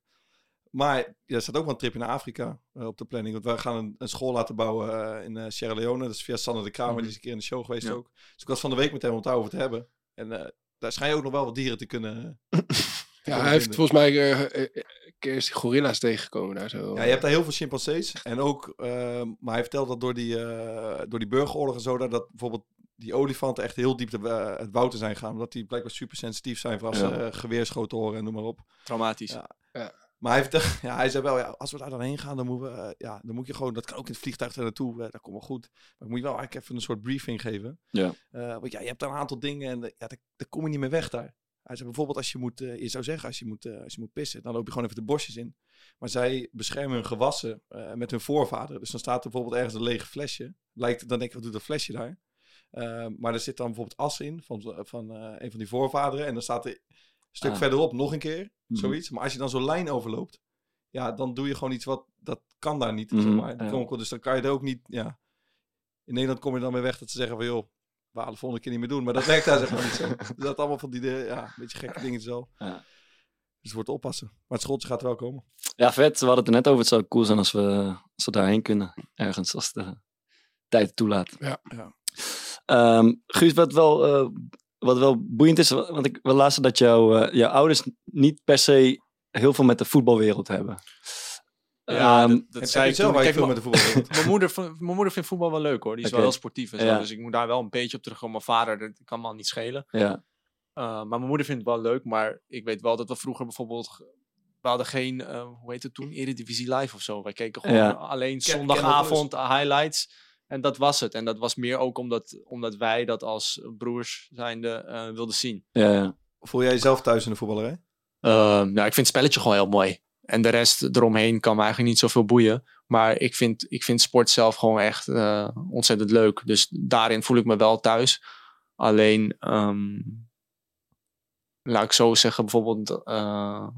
Maar ja, er staat ook wel een tripje naar Afrika eh, op de planning. Want wij gaan een, een school laten bouwen eh, in eh, Sierra Leone. Dat is via Sander de Kramer, die is een keer in de show geweest Ja. ook. Dus ik was van de week met hem om het daarover te hebben. En daar schijn je ook nog wel wat dieren te kunnen... <laughs> Ja, hij heeft volgens mij die gorilla's tegengekomen daar zo. Ja, je hebt daar heel veel chimpansees. En ook, maar hij vertelt dat door die, door die burgeroorlog en zo, dat, dat bijvoorbeeld die olifanten echt heel diep de, eh, het woud in zijn gaan. Omdat die blijkbaar super sensitief zijn voor als ze Ja. eh, geweerschoten horen en noem maar op. Traumatisch. Ja. Maar hij, vertelt, <laughs> ja, hij zei wel, ja, als we daar dan heen gaan, dan, moeten we, eh, ja, dan moet je gewoon, dat kan ook in het vliegtuig er naartoe, dat komt wel goed. Maar ik moet je wel eigenlijk even een soort briefing geven. Ja. Eh, want ja, je hebt daar een aantal dingen en ja, daar, daar kom je niet meer weg daar. Hij zei bijvoorbeeld als je moet, eh, je zou zeggen als je moet, eh, als je moet pissen, dan loop je gewoon even de bosjes in. Maar zij beschermen hun gewassen eh, met hun voorvaderen. Dus dan staat er bijvoorbeeld ergens een lege flesje. Lijkt, dan denk ik, wat doet dat flesje daar? Eh, maar er zit dan bijvoorbeeld as in van, van eh, een van die voorvaderen. En dan staat er een stuk Ah. verderop nog een keer, Mhm. zoiets. Maar als je dan zo'n lijn overloopt, ja, dan doe je gewoon iets wat, dat kan daar niet. zeg Mhm, maar. Ja. dus dan kan je er ook niet, ja. In Nederland kom je dan weer weg dat ze zeggen van, joh, we halen de volgende keer niet meer doen. Maar dat werkt daar zeg maar niet zo. <laughs> Dus dat allemaal van die, eh, ja, een beetje gekke dingetjes al. Ja. Dus het wordt oppassen. Maar het schooltje gaat er wel komen. Ja, vet. We hadden het er net over. Het zou cool zijn als we, als we daarheen kunnen. Ergens, als de tijd toelaat. Ja. Ja. Ehm, Guus, wat wel, eh, wat wel boeiend is, wa- want ik wil laatst dat jouw, eh, jouw ouders niet per se heel veel met de voetbalwereld hebben. Ja, Ehm, dat, dat Heb zei ik zelf Kijk, veel mijn- met de voetbal <laughs> mijn moeder, mijn moeder vindt voetbal wel leuk hoor. Die is wel heel sportief en zo. Ja. Dus ik moet daar wel een beetje op terugkomen. Mijn vader, dat kan me al niet schelen. ja. Uh, maar mijn moeder vindt het wel leuk. Maar ik weet wel dat we vroeger bijvoorbeeld... We hadden geen, eh, hoe heet het toen? Eredivisie Live of zo. Wij keken gewoon Ja. alleen zondagavond highlights. En dat was het. En dat was meer ook omdat, omdat wij dat als broers zijnde eh, wilden zien. Ja, ja. Voel jij jezelf thuis in de voetballerij? Ehm, nou, ik vind het spelletje gewoon heel mooi. En de rest eromheen kan me eigenlijk niet zoveel boeien. Maar ik vind, ik vind sport zelf gewoon echt eh, ontzettend leuk. Dus daarin voel ik me wel thuis. Alleen, ehm, laat ik zo zeggen, bijvoorbeeld... eh,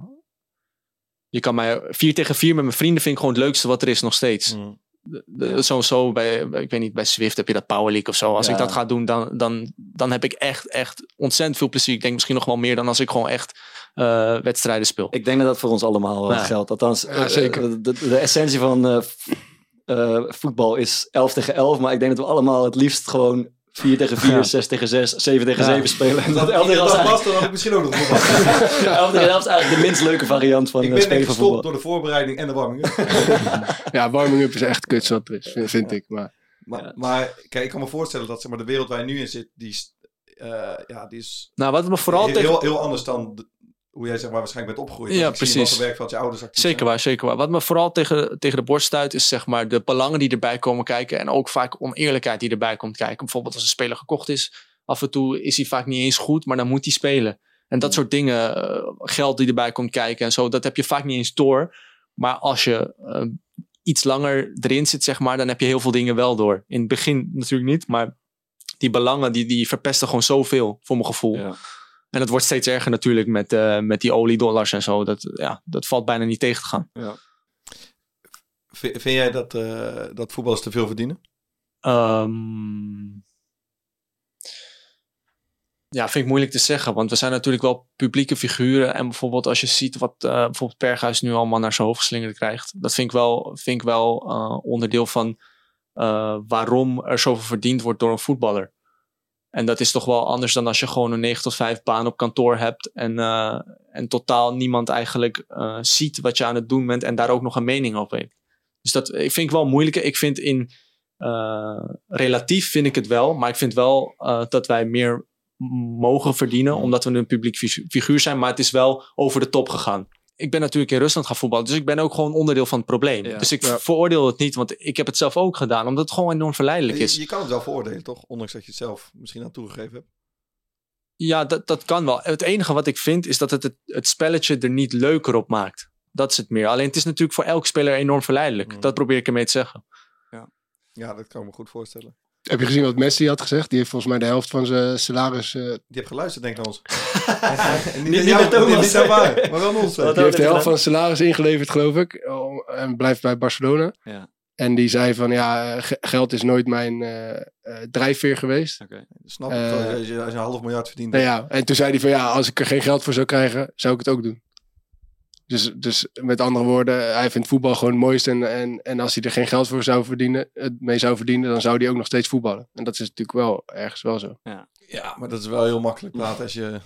je kan mij 4 tegen 4 met mijn vrienden vind ik gewoon het leukste wat er is nog steeds. Mm. De- de- Zo, zo bij, ik weet niet, bij Swift heb je dat Power League of zo. Als ik dat ga doen, dan, dan, dan heb ik echt, echt ontzettend veel plezier. Ik denk misschien nog wel meer dan als ik gewoon echt eh, wedstrijden speel. Ik denk dat dat voor ons allemaal eh, Ja. geldt. Althans, Ja, eh, zeker. De, de, de essentie van eh, eh, voetbal is 11 tegen 11. Maar ik denk dat we allemaal het liefst gewoon 4 tegen 4, Ja. 6 tegen 6, 7 tegen Ja. 7 spelen. En dat Dat 11 tegen 11 is dat eigenlijk, was, dan had ik misschien ook nog voetbal. <laughs> 11 tegen 11 is eigenlijk de minst leuke variant van ik eh, ben spelen van voetbal. door de voorbereiding en de warming. <laughs> Ja, warming-up is echt kut wat er is, vind- ik. Maar Maar, Ja. maar kijk, ik kan me voorstellen dat zeg maar, de wereld waar je nu in zit, die is, eh, ja, die is Nou, wat me vooral heel, tegen... heel, heel anders dan de- hoe jij zeg maar, waarschijnlijk bent opgegroeid. Ja, zie precies. Werkveld je ouders actief Zeker zijn. waar, zeker waar. Wat me vooral tegen, tegen de borst stuit, is zeg maar de belangen die erbij komen kijken. En ook vaak oneerlijkheid die erbij komt kijken. Bijvoorbeeld als een speler gekocht is. Af en toe is hij vaak niet eens goed, maar dan moet hij spelen. En dat soort dingen, eh, geld die erbij komt kijken en zo, dat heb je vaak niet eens door. Maar als je eh, iets langer erin zit, zeg maar, dan heb je heel veel dingen wel door. In het begin natuurlijk niet, maar die belangen die, die verpesten gewoon zoveel, voor mijn gevoel. Ja. En dat wordt steeds erger natuurlijk met, eh, met die oliedollars en zo. Dat, ja, dat valt bijna niet tegen te gaan. V- vind jij dat, eh, dat voetballers te veel verdienen? Ehm, ja, vind ik moeilijk te zeggen. Want we zijn natuurlijk wel publieke figuren. En bijvoorbeeld als je ziet wat eh, bijvoorbeeld Perghuis nu allemaal naar zijn hoofd geslingerd krijgt. Dat vind ik wel, vind ik wel onderdeel van waarom er zoveel verdiend wordt door een voetballer. En dat is toch wel anders dan als je gewoon een 9 tot 5 baan op kantoor hebt. En, eh, en totaal niemand eigenlijk eh, ziet wat je aan het doen bent. En daar ook nog een mening over heeft. Dus dat ik vind ik wel moeilijk. Ik vind in eh, relatief vind ik het wel. Maar ik vind wel dat wij meer mogen verdienen. Omdat we een publiek figu- figuur zijn. Maar het is wel over de top gegaan. Ik ben natuurlijk in Rusland gaan voetballen. Dus ik ben ook gewoon onderdeel van het probleem. Ja. Dus ik Ja. veroordeel het niet. Want ik heb het zelf ook gedaan. Omdat het gewoon enorm verleidelijk is. je kan het wel veroordelen, toch? Ondanks dat je het zelf misschien aan toegegeven hebt. Ja, dat, dat kan wel. Het enige wat ik vind is dat het, het het spelletje er niet leuker op maakt. Dat is het meer. Alleen het is natuurlijk voor elke speler enorm verleidelijk. Mm. Dat probeer ik ermee te zeggen. Ja, dat kan ik me goed voorstellen. Heb je gezien wat Messi had gezegd? Die heeft volgens mij de helft van zijn salaris... eh, Die heeft geluisterd, denk ik, naar ons. <laughs> Niet- niet, jou, Thomas. niet, maar wel ons. Die heeft de helft van zijn salaris ingeleverd, geloof ik. En blijft bij Barcelona. Ja. En die zei van, ja, ge- geld is nooit mijn eh, eh, drijfveer geweest. Snap ik. Eh, als, je, als je een half miljard verdient. Nou ja, en toen zei hij van, ja, als ik er geen geld voor zou krijgen, zou ik het ook doen. Dus, dus met andere woorden, hij vindt voetbal gewoon het mooiste. En, en, en als hij er geen geld voor zou verdienen, het mee zou verdienen, dan zou hij ook nog steeds voetballen. En dat is natuurlijk wel ergens wel zo. Ja, maar dat is wel heel makkelijk praten als je...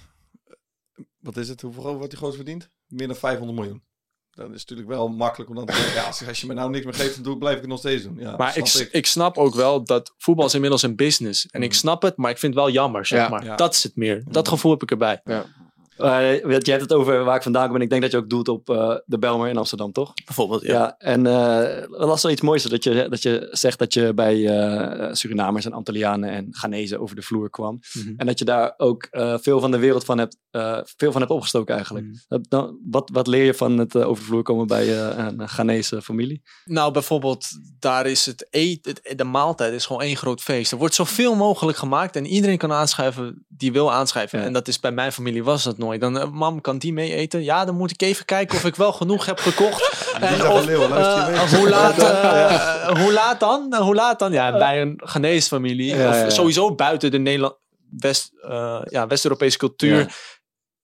Wat is het? Hoeveel wordt die groot verdient? Meer dan 500 miljoen. Dan is het natuurlijk wel makkelijk om dan te zeggen... Ja, als, als je me nou niks meer geeft, dan doe, blijf ik het nog steeds doen. Ja, Maar ik, snap ik. snap ook wel dat voetbal is inmiddels een business. En ik Mm. snap het, maar ik vind het wel jammer, zeg Ja. maar. Ja. Dat is het meer. Dat Mm. gevoel heb ik erbij. Eh, weet je hebt het over waar ik vandaan kom. En ik denk dat je ook doelt op eh, de Belmer in Amsterdam, toch? Bijvoorbeeld, Ja, ja. en eh, dat was wel iets moois dat je, dat je zegt dat je bij eh, Surinamers en Antillianen en Ghanese over de vloer kwam. Mhm. En dat je daar ook eh, veel van de wereld van hebt, eh, veel van hebt opgestoken eigenlijk. Mhm. Dat, dan, wat, wat leer je van het eh, over de vloer komen bij eh, een Ghanese familie? Nou, bijvoorbeeld, daar is het eten, de maaltijd is gewoon één groot feest. Er wordt zoveel mogelijk gemaakt en iedereen kan aanschrijven die wil aanschrijven. Ja. En dat is bij mijn familie was dat nooit. Dan, eh, mam, kan die mee eten? Ja, dan moet ik even kijken of ik wel genoeg heb gekocht. <laughs> en eh, hoe, laat, eh, hoe laat dan? Eh, Hoe laat dan? Ja, bij een Ghanese familie. Ja, of ja, ja. sowieso buiten de Nederland, West, eh, ja, West-Europese cultuur.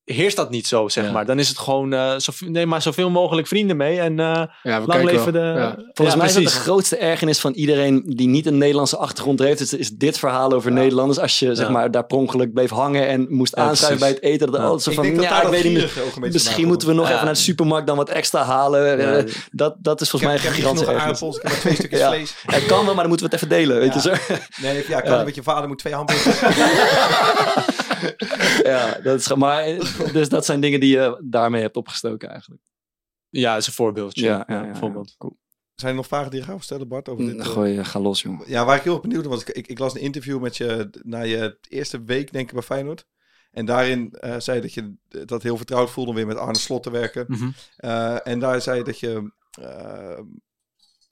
Heerst dat niet zo, zeg Ja. maar. Dan is het gewoon, eh zoveel, neem maar zoveel mogelijk vrienden mee. En eh, Ja, we lang kijken leven de... Ja. Volgens Ja, mij is dat precies. de grootste ergernis van iedereen die niet een Nederlandse achtergrond heeft. Is, is dit verhaal over Nederlanders. Als je zeg Ja. maar, daar per ongeluk bleef hangen en moest Ja, aanschuiven bij het eten. Dat Ja. altijd zo Ik van, denk dat ja, daar ik weet niet meer. gierige ook een beetje Misschien moeten we nog Ja. even naar de supermarkt dan wat extra halen. Ja. Eh, dat, dat is volgens mij Ik een ik heb niet gigantische aardappels, ik heb maar twee stukjes Ja. vlees. Het kan wel, maar dan moeten we het even delen. Weet je zo? Nee, ja, kan een beetje vader moet twee hamburgers. <laughs> <laughs> ja, dat is, maar, eh, dus dat zijn dingen die je daarmee hebt opgestoken eigenlijk. Ja, is een voorbeeldje. Ja, Ja, ja, ja, ja. bijvoorbeeld. Zijn er nog vragen die je gaat stellen, Bart? Over dit, eh? Gooi, ga los, jongen. Ja, waar ik heel erg benieuwd naar was, ik, ik, ik las een interview met je na je eerste week, denk ik, bij Feyenoord. En daarin eh, zei je dat je dat heel vertrouwd voelde om weer met Arne Slot te werken. Mhm. Eh, en daar zei je dat je eh,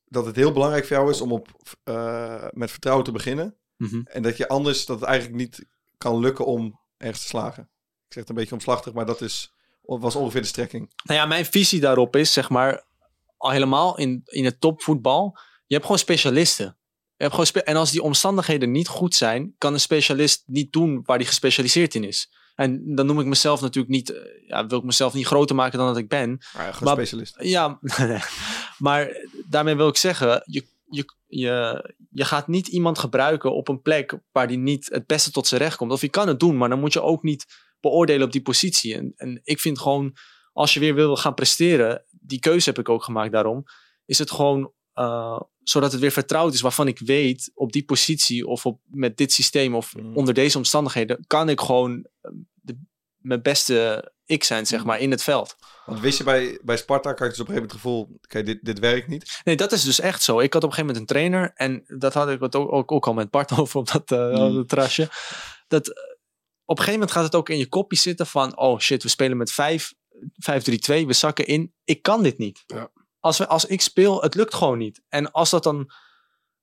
dat het heel belangrijk voor jou is om op, eh, met vertrouwen te beginnen. Mhm. En dat je anders dat het eigenlijk niet kan lukken om ergens te slagen. Ik zeg het een beetje omslachtig, maar dat is, was ongeveer de strekking. Nou ja, mijn visie daarop is, zeg maar, al helemaal in, in het topvoetbal, je hebt gewoon specialisten. Je hebt gewoon spe- en als die omstandigheden niet goed zijn, kan een specialist niet doen waar hij gespecialiseerd in is. En dan noem ik mezelf natuurlijk niet, eh, ja, wil ik mezelf niet groter maken dan dat ik ben. Maar ja, gewoon Maar- specialist. Ja, <laughs> maar daarmee wil ik zeggen, je, je, je, je gaat niet iemand gebruiken op een plek waar die niet het beste tot zijn recht komt. Of je kan het doen, maar dan moet je ook niet beoordelen op die positie. En, en ik vind gewoon, als je weer wil gaan presteren, die keuze heb ik ook gemaakt daarom, is het gewoon eh, zodat het weer vertrouwd is waarvan ik weet op die positie of op, met dit systeem of Mm. onder deze omstandigheden kan ik gewoon eh, de, mijn beste ik zijn, zeg maar, in het veld. Want wist je bij, bij Sparta, had je dus op een gegeven moment het gevoel, kijk, dit, dit werkt niet. Nee, dat is dus echt zo. Ik had op een gegeven moment een trainer. En dat had ik het ook, ook, ook al met Bart <laughs> over op dat, eh, Mm. op dat terrasje. Dat eh, op een gegeven moment gaat het ook in je kopje zitten van, oh shit, we spelen met 5, 5-3-2, we zakken in. Ik kan dit niet. Ja. Als, we, als ik speel, het lukt gewoon niet. En als dat dan,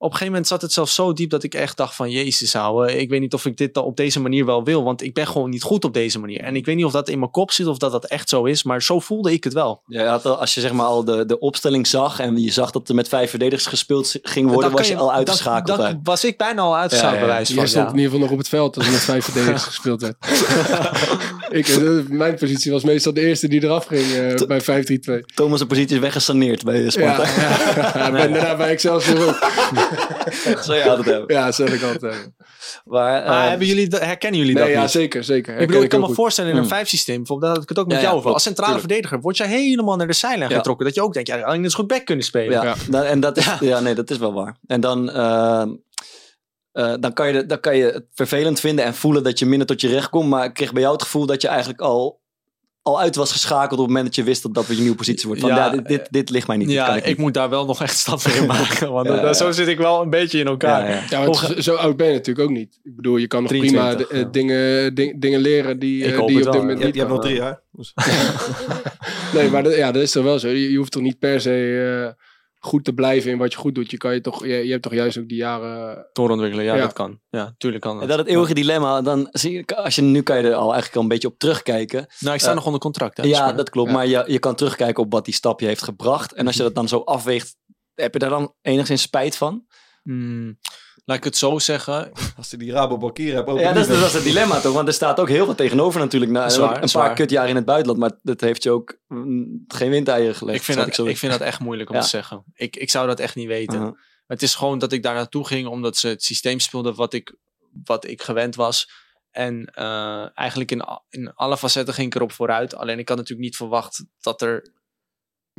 op een gegeven moment zat het zelfs zo diep dat ik echt dacht van, jezus ouwe, ik weet niet of ik dit dan op deze manier wel wil, want ik ben gewoon niet goed op deze manier. En ik weet niet of dat in mijn kop zit of dat dat echt zo is, maar zo voelde ik het wel. Ja, je had al- als je zeg maar al de, de opstelling zag en je zag dat er met vijf verdedigers gespeeld ging worden, Dan was je al uitgeschakeld. Dan was ik bijna al uitgeschakeld, Ja, ja, bij wijze Je van. stond ja. in ieder geval nog op het veld als er met vijf <laughs> verdedigers gespeeld werd. <laughs> ik, eh, mijn positie was meestal de eerste die eraf ging eh, bij 5-3-2. Thomas' positie is weggesaneerd bij Ja, Sparta. ja. <laughs> Ik ben daarna bij Excelsior ook. <laughs> Zo je altijd hebben. Ja, dat zeg ik altijd. Maar, Maar eh, hebben jullie, dat- herkennen jullie Nee, dat ja, niet? zeker, zeker. Ik bedoel, ik kan me goed. voorstellen in een Hmm. vijfsysteem, bijvoorbeeld, dat had ik het ook met Ja, jou ja, over. Als centrale tuurlijk. verdediger word je helemaal naar de zijlijn Ja. getrokken. Dat je ook denkt, ja, alleen is goed back kunnen spelen. ja, Ja. dan- en dat is, ja. nee, dat is wel waar. En dan, eh, eh, dan, kan je, dan kan je het vervelend vinden en voelen dat je minder tot je recht komt. Maar ik kreeg bij jou het gevoel dat je eigenlijk al, al uit was geschakeld op het moment dat je wist dat dat weer je nieuwe positie wordt. Van, Ja, ja, dit, dit, dit ligt mij niet. Ja, kan ik, ik moet daar wel nog echt stappen in maken. <laughs> Want Ja, dat- ja. zo zit ik wel een beetje in elkaar. Ja, ja. Ja, want zo- oud ben je natuurlijk ook niet. Ik bedoel, je kan nog prima 23, de- eh, ja. dingen, ding- dingen leren die, Ik eh, hoop die op dit wel, moment Je, niet je hebt nog drie jaar. Dus- <laughs> <laughs> Nee, maar dat, ja, dat is toch wel zo. Je, je hoeft toch niet per se eh, goed te blijven in wat je goed doet. Je, kan je, toch, je, je hebt toch juist ook die jaren... Doorontwikkelen, ja, Ja. dat kan. Ja, tuurlijk kan dat. En dat het eeuwige dilemma, dan zie je, als je, nu kan je er al eigenlijk al een beetje op terugkijken. Nou, ik sta Eh, nog onder contract. Hè, Ja, dus- dat klopt. Ja. Maar je, je kan terugkijken op wat die stap je heeft gebracht. En als je dat dan zo afweegt, heb je daar dan enigszins spijt van? Hmm, laat ik het zo zeggen. Als je die Rabobank hier hebt, ook Ja, dat is, niet. dat is het dilemma toch? Want er staat ook heel veel tegenover natuurlijk. Zwaar, ook een paar kutjaren in het buitenland, maar dat heeft je ook mm, geen windeieren gelegd. Ik vind, dat, zo ik vind dat echt moeilijk om Ja. te zeggen. Ik, ik zou dat echt niet weten. Het is gewoon dat ik daar naartoe ging omdat ze het systeem speelden wat ik, wat ik gewend was. En eh, eigenlijk in, in alle facetten ging ik erop vooruit. Alleen ik had natuurlijk niet verwacht dat, er,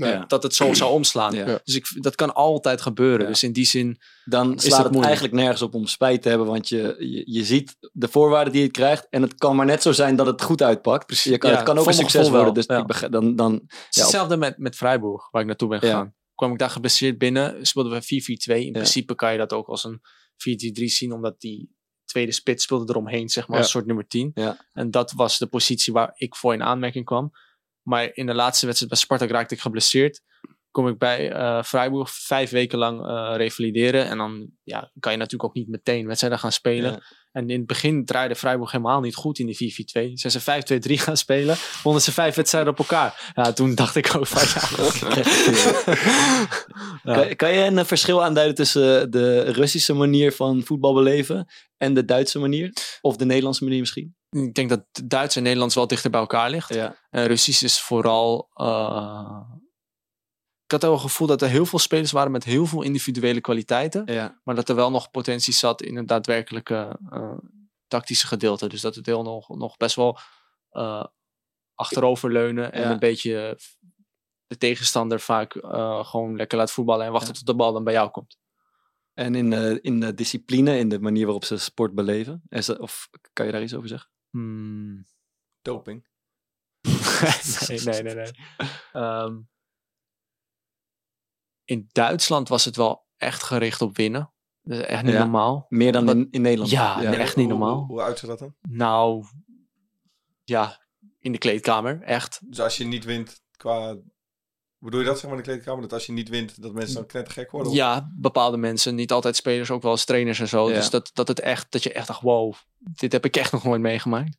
Nee. Dat het zo zou omslaan. Ja. Dus ik, dat kan altijd gebeuren. Ja. Dus in die zin, Dan slaat het moeilijk. eigenlijk nergens op om spijt te hebben, want je, je, je ziet de voorwaarden die je krijgt. En het kan maar net zo zijn dat het goed uitpakt. Precies. Je kan, Ja, het kan ook een succes worden. Dus ja. ik begrijp- dan, dan, hetzelfde met, met Freiburg, waar ik naartoe ben Ja. gegaan. Kwam ik daar geblesseerd binnen, speelden we 4-4-2. In Ja. principe kan je dat ook als een 4-3-3 zien, omdat die tweede spits speelde eromheen, zeg maar, Ja. als soort nummer 10. Ja. En dat was de positie waar ik voor in aanmerking kwam. Maar in de laatste wedstrijd bij Spartak raakte ik geblesseerd. Kom ik bij eh Freiburg vijf weken lang eh, revalideren. En dan ja, kan je natuurlijk ook niet meteen wedstrijden gaan spelen. Ja. En in het begin draaide Freiburg helemaal niet goed in die 4-4-2. Zijn ze 5-2-3 gaan spelen. Wonnen ze vijf wedstrijden op elkaar. Ja, toen dacht ik ook van ja. <laughs> Ja. Kan, kan je een verschil aanduiden tussen de Russische manier van voetbal beleven en de Duitse manier? Of de Nederlandse manier misschien? Ik denk dat Duits en Nederlands wel dichter bij elkaar ligt. Ja. En Russisch is vooral. eh, ik had wel het gevoel dat er heel veel spelers waren met heel veel individuele kwaliteiten. ja. Maar dat er wel nog potentie zat in het daadwerkelijke eh, tactische gedeelte. Dus dat het heel nog, nog best wel eh, achteroverleunen. En Ja. een beetje de tegenstander vaak eh, gewoon lekker laat voetballen. En wachten tot de bal dan bij jou komt. En in, de in de discipline, in de manier waarop ze sport beleven? Is dat, of kan je daar iets over zeggen? Hmm. Doping. nee, <laughs> nee, nee. nee. Ehm, in Duitsland was het wel echt gericht op winnen. Dat is echt niet Ja. normaal. Meer dan in, in Nederland? Ja, nee, echt niet Hoe- normaal. Hoe, hoe uitziet dat dan? Nou, ja, in de kleedkamer, echt. Dus als je niet wint qua... Bedoel je dat zeg maar in de kleedkamer? Dat als je niet wint, dat mensen dan knettergek worden? Of- Ja, bepaalde mensen, niet altijd spelers, ook wel als trainers en zo. Ja. Dus dat, dat, het echt, dat je echt dacht, wow, dit heb ik echt nog nooit meegemaakt.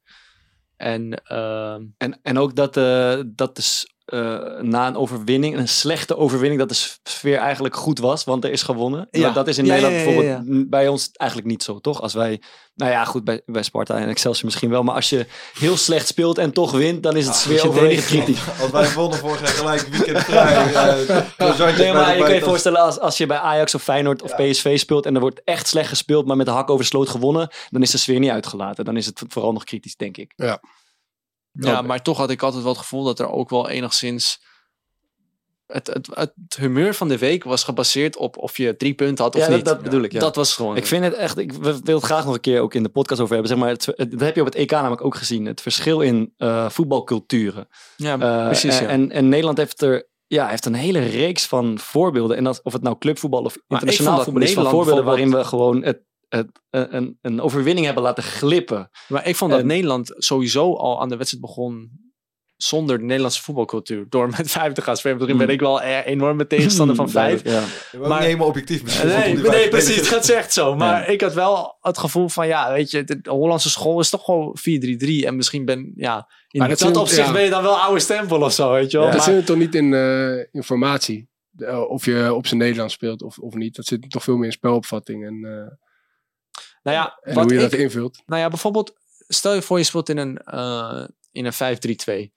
En ehm, En, en ook dat, eh dat dus, eh, na een overwinning, een slechte overwinning, dat de sfeer eigenlijk goed was, want er is gewonnen. Ja. Dat is in Ja, Nederland ja, ja, ja, bijvoorbeeld bij ons eigenlijk niet zo, toch? Als wij, nou ja, goed, bij, bij Sparta en Excelsior misschien wel, maar als je heel slecht speelt en toch wint, dan is het sfeer overwegend kritisch. <laughs> Als wij wonnen vorig jaar gelijk weekend vrij. <laughs> croissantjes Nee, maar je kan je voorstellen als, als je bij Ajax of Feyenoord of PSV speelt en er wordt echt slecht gespeeld, maar met de hak over de sloot gewonnen, dan is de sfeer niet uitgelaten. Dan is het vooral nog kritisch, denk ik. ja, maar toch had ik altijd wel het gevoel dat er ook wel enigszins... Het, het, het humeur van de week was gebaseerd op of je drie punten had of Ja, dat, niet. dat bedoel ik. Ja. Dat was gewoon... Ik vind het echt, ik wil het graag nog een keer ook in de podcast over hebben. Zeg maar, het, dat heb je op het EK namelijk ook gezien. Het verschil in eh, voetbalculturen. ja, Eh, precies, en, ja. en, en Nederland heeft er ja, heeft een hele reeks van voorbeelden. En dat, of het nou clubvoetbal of internationaal voetbal is, van voorbeelden waarin we gewoon het, een, een- een overwinning hebben laten glippen. Maar ik vond dat En- Nederland sowieso al aan de wedstrijd begon zonder de Nederlandse voetbalcultuur. Door met <laughs> vijf te gaan spelen. Misschien ben ik wel een enorme tegenstander van <laughs> vijf. Ja, ook Maar- niet helemaal objectief misschien. Nee, nee precies. Gaat echt zo. Maar ik had wel het gevoel van, ja, weet je, de Hollandse school is toch gewoon 4-3-3. En misschien ben, ja, in Maar dat, dat zijn- opzicht ja. ben je dan wel oude stempel of zo, weet je wel. Dat zit het toch niet in eh, informatie. Eh, of je op zijn Nederlands speelt of, of niet. Dat zit toch veel meer in spelopvatting en, eh, nou ja, en wat hoe je ik, dat invult. Nou ja, bijvoorbeeld, stel je voor je speelt in een, eh, in een 5-3-2.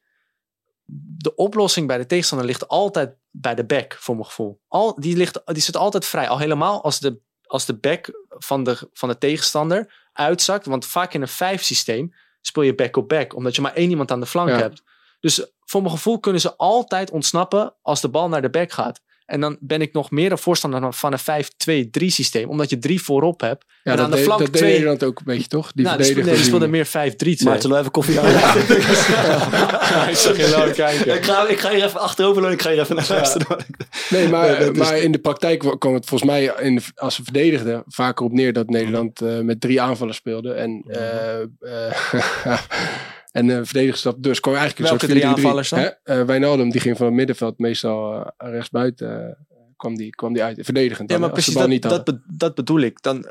De oplossing bij de tegenstander ligt altijd bij de back, voor mijn gevoel. Al, die, ligt, die zit altijd vrij. Al helemaal als de, als de back van de, van de tegenstander uitzakt. Want vaak in een 5 systeem speel je back op back. Omdat je maar één iemand aan de flank Ja. hebt. Dus voor mijn gevoel kunnen ze altijd ontsnappen als de bal naar de back gaat. En dan ben ik nog meer een voorstander van een 5-2-3 systeem. Omdat je drie voorop hebt. Ja, en dat, aan de flank dat deed. Nederland ook een beetje, toch? Die nou, verdedigers nee, die meer 5-3-2. Maar zullen we even koffie <laughs> halen? Ja, ik zag je nou <laughs> kijken. ik, ga, ik ga hier even achterover en ik ga hier even naar luisteren. Nee, maar, <laughs> is- maar in de praktijk wa- kwam het volgens mij, in de, als ze verdedigden, vaker op neer dat Nederland eh, met drie aanvallers speelde. En, eh eh, en eh verdedigers dat dus kwam eigenlijk een Welke soort drie 4-3-3. aanvallers dan? Hè? Eh, Wijnaldum, die ging van het middenveld meestal uh, rechtsbuiten. eh, kwam, die, kwam die uit, verdedigend. Ja, maar precies dat, niet dat, hadden. be- dat bedoel ik. Dan,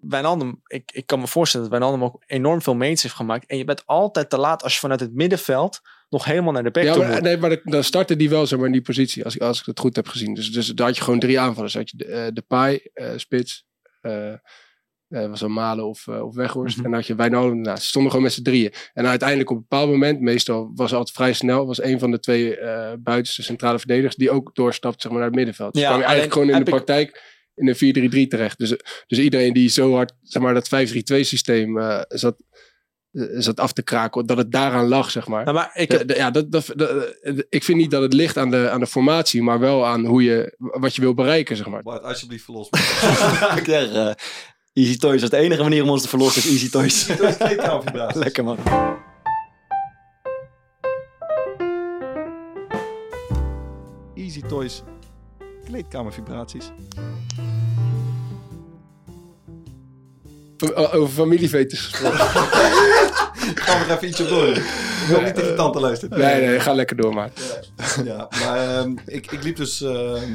Wijnaldum, ik, ik kan me voorstellen dat Wijnaldum ook enorm veel meets heeft gemaakt. En je bent altijd te laat als je vanuit het middenveld nog helemaal naar de back Ja, toe maar, moet. nee, maar dan startte die wel zeg maar, in die positie, als ik, als ik het goed heb gezien. Dus, dus daar had je gewoon drie aanvallers. Had je de, eh, de Pai, eh, Spits, eh eh, was Malen of, eh, of Weghorst. Mhm. En dan had je Wijnaldum ernaast. Ze stonden gewoon met z'n drieën. En uiteindelijk op een bepaald moment, meestal was het altijd vrij snel, was een van de twee eh buitenste centrale verdedigers die ook doorstapt zeg maar, naar het middenveld. Dus Ja, kwam je eigenlijk gewoon in de ik- praktijk in een 4-3-3 terecht. Dus, dus iedereen die zo hard, zeg maar, dat 5-3-2 systeem eh, zat, zat af te kraken, dat het daaraan lag, zeg maar. Nou, maar ik heb, ja, dat, dat, dat- ik vind niet dat het ligt aan de, aan de formatie, maar wel aan hoe je, wat je wil bereiken, zeg maar. Bart, alsjeblieft verlos. <laughs> ik zeg, eh, Easy Toys is de enige manier om ons te verlossen. is Easy Toys. <laughs> Lekker man. Easy Toys. Kleedkamervibraties. Over familievetes gesproken. Gaan we er even ietsje door. Ik wil niet dat je tante luistert. nee, nee, ga lekker door, maar. Ja, maar ehm, ik, ik liep dus ehm,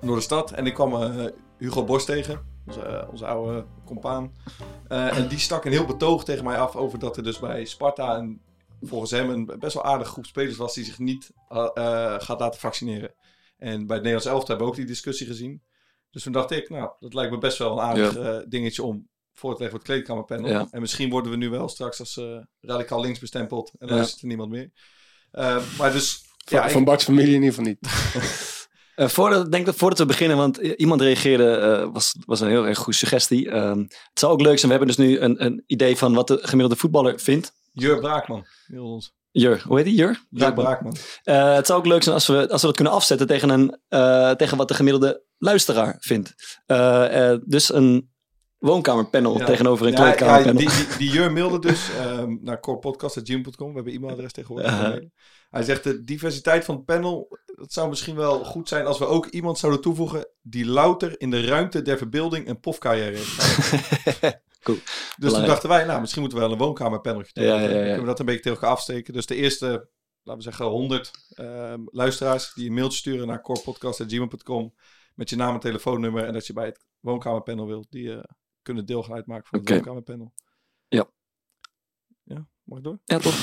door de stad en ik kwam eh, Hugo Borst tegen, onze, eh, onze oude compaan. Eh, en die stak een heel betoog tegen mij af over dat er dus bij Sparta een, volgens hem een best wel aardige groep spelers was die zich niet eh, gaat laten vaccineren. En bij het Nederlands elftal hebben we ook die discussie gezien. Dus toen dacht ik, nou, dat lijkt me best wel een aardig dingetje om voor te leggen voor het kleedkamerpanel. Ja. En misschien worden we nu wel straks als radicaal links bestempeld en Ja. luistert er niemand meer. Maar dus... Van, ja, ik- van Bart's familie in ieder geval niet. <laughs> Eh, voordat, denk dat voordat we beginnen, want iemand reageerde, eh, was, was een heel erg goede suggestie. Ehm, het zou ook leuk zijn, we hebben dus nu een, een idee van wat de gemiddelde voetballer vindt. Jur Braakman. Heel ons. Jur, hoe heet die? Jur? Jur Braakman. Eh, het zou ook leuk zijn als we, als we dat kunnen afzetten tegen, een, eh, tegen wat de gemiddelde luisteraar vindt. Eh, eh, dus een woonkamerpanel Ja. tegenover een Ja, ja, kleedkamerpanel. die, die, die Jur mailde dus ehm, naar corepodcast.gym.com. We hebben e-mailadres tegenwoordig. Hij zegt de diversiteit van het panel. Het zou misschien wel goed zijn als we ook iemand zouden toevoegen. die louter in de ruimte der verbeelding een pofcarrière heeft. <laughs> Cool. Dus toen dachten wij, nou misschien moeten we wel een woonkamerpanel Ja, ja, ja. Kunnen we dat een beetje tegen elkaar afsteken. Dus de eerste, laten we zeggen, 100 ehm, luisteraars die een mailtje sturen naar corepodcast.gmail.com met je naam en telefoonnummer en dat je bij het woonkamerpanel wilt, die eh, kunnen deel gaan uitmaken van het woonkamerpanel. Ja. Ja, mag ik door? Ja, toch?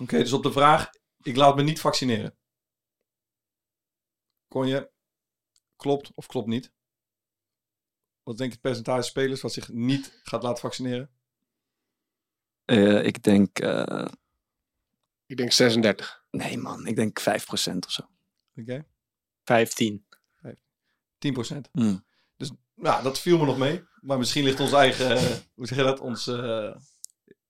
Oké, dus op de vraag, ik laat me niet vaccineren. Kon je, klopt of klopt niet? Wat denk je het percentage spelers wat zich niet gaat laten vaccineren? Eh, ik denk, eh, Ik denk 36. nee man, ik denk 5% of zo. Oké, 15. 10%. Hmm. Dus nou, dat viel me nog mee. Maar misschien ligt ons eigen, eh, hoe zeg je dat, ons, eh,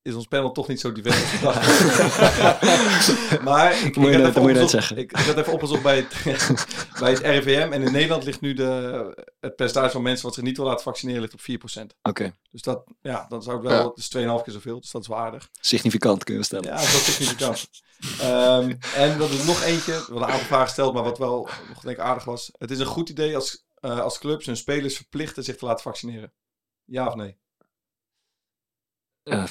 is ons panel toch niet zo divers <laughs> <laughs> maar ik, ik, Moet je even moet je zeggen. Ik, ik had even opgezocht bij het, <laughs> bij het RIVM. En in Nederland ligt nu de, het percentage van mensen wat zich niet wil laten vaccineren ligt op 4%. Oké, Dus dat, ja, dan zou ik wel, Ja. het is 2,5 keer zoveel. Dus dat is wel aardig. significant kunnen we stellen. Ja, dat is significant. Ehm en dat is nog eentje, we hadden een aantal vragen gesteld, maar wat wel nog denk ik aardig was. Het is een goed idee als, eh, als clubs hun spelers verplichten zich te laten vaccineren. Ja of nee? Eh,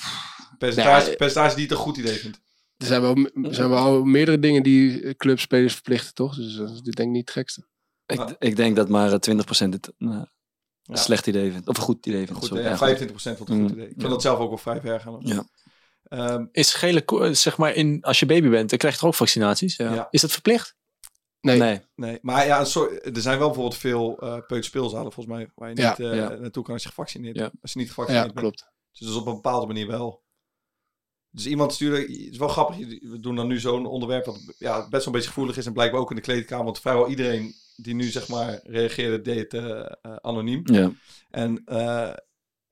Percentage, Nee. percentage die het een goed idee vindt. Er zijn wel, er zijn wel al meerdere dingen die eh, clubspelers verplichten, toch? Dus dat is dit denk ik niet het gekste. ik, ik denk dat maar eh, 20% het eh, een Ja. slecht idee vindt. Of een goed idee vindt. Goed, sorry. ja, Ja, 25% goed. wordt een goed Mm, idee. Ik vind ja. dat zelf ook wel vrij ver gaan. Ja. Ehm, Is gele, zeg maar, in, als je baby bent, dan krijg je toch ook vaccinaties? Ja. Ja. Is dat verplicht? Nee. Nee. nee, maar ja, een soort, er zijn wel bijvoorbeeld veel eh peuterspeelzalen volgens mij waar je Ja, niet eh, ja. naartoe kan als je gevaccineerd Ja. Als je niet Ja, gevaccineerd bent. klopt. Dus dat op een bepaalde manier wel. Dus iemand stuurde, het is wel grappig, we doen dan nu zo'n onderwerp wat ja, best wel een beetje gevoelig is en blijkbaar ook in de kleedkamer, want vrijwel iedereen die nu zeg maar reageerde deed het eh, eh, anoniem. Ja. En eh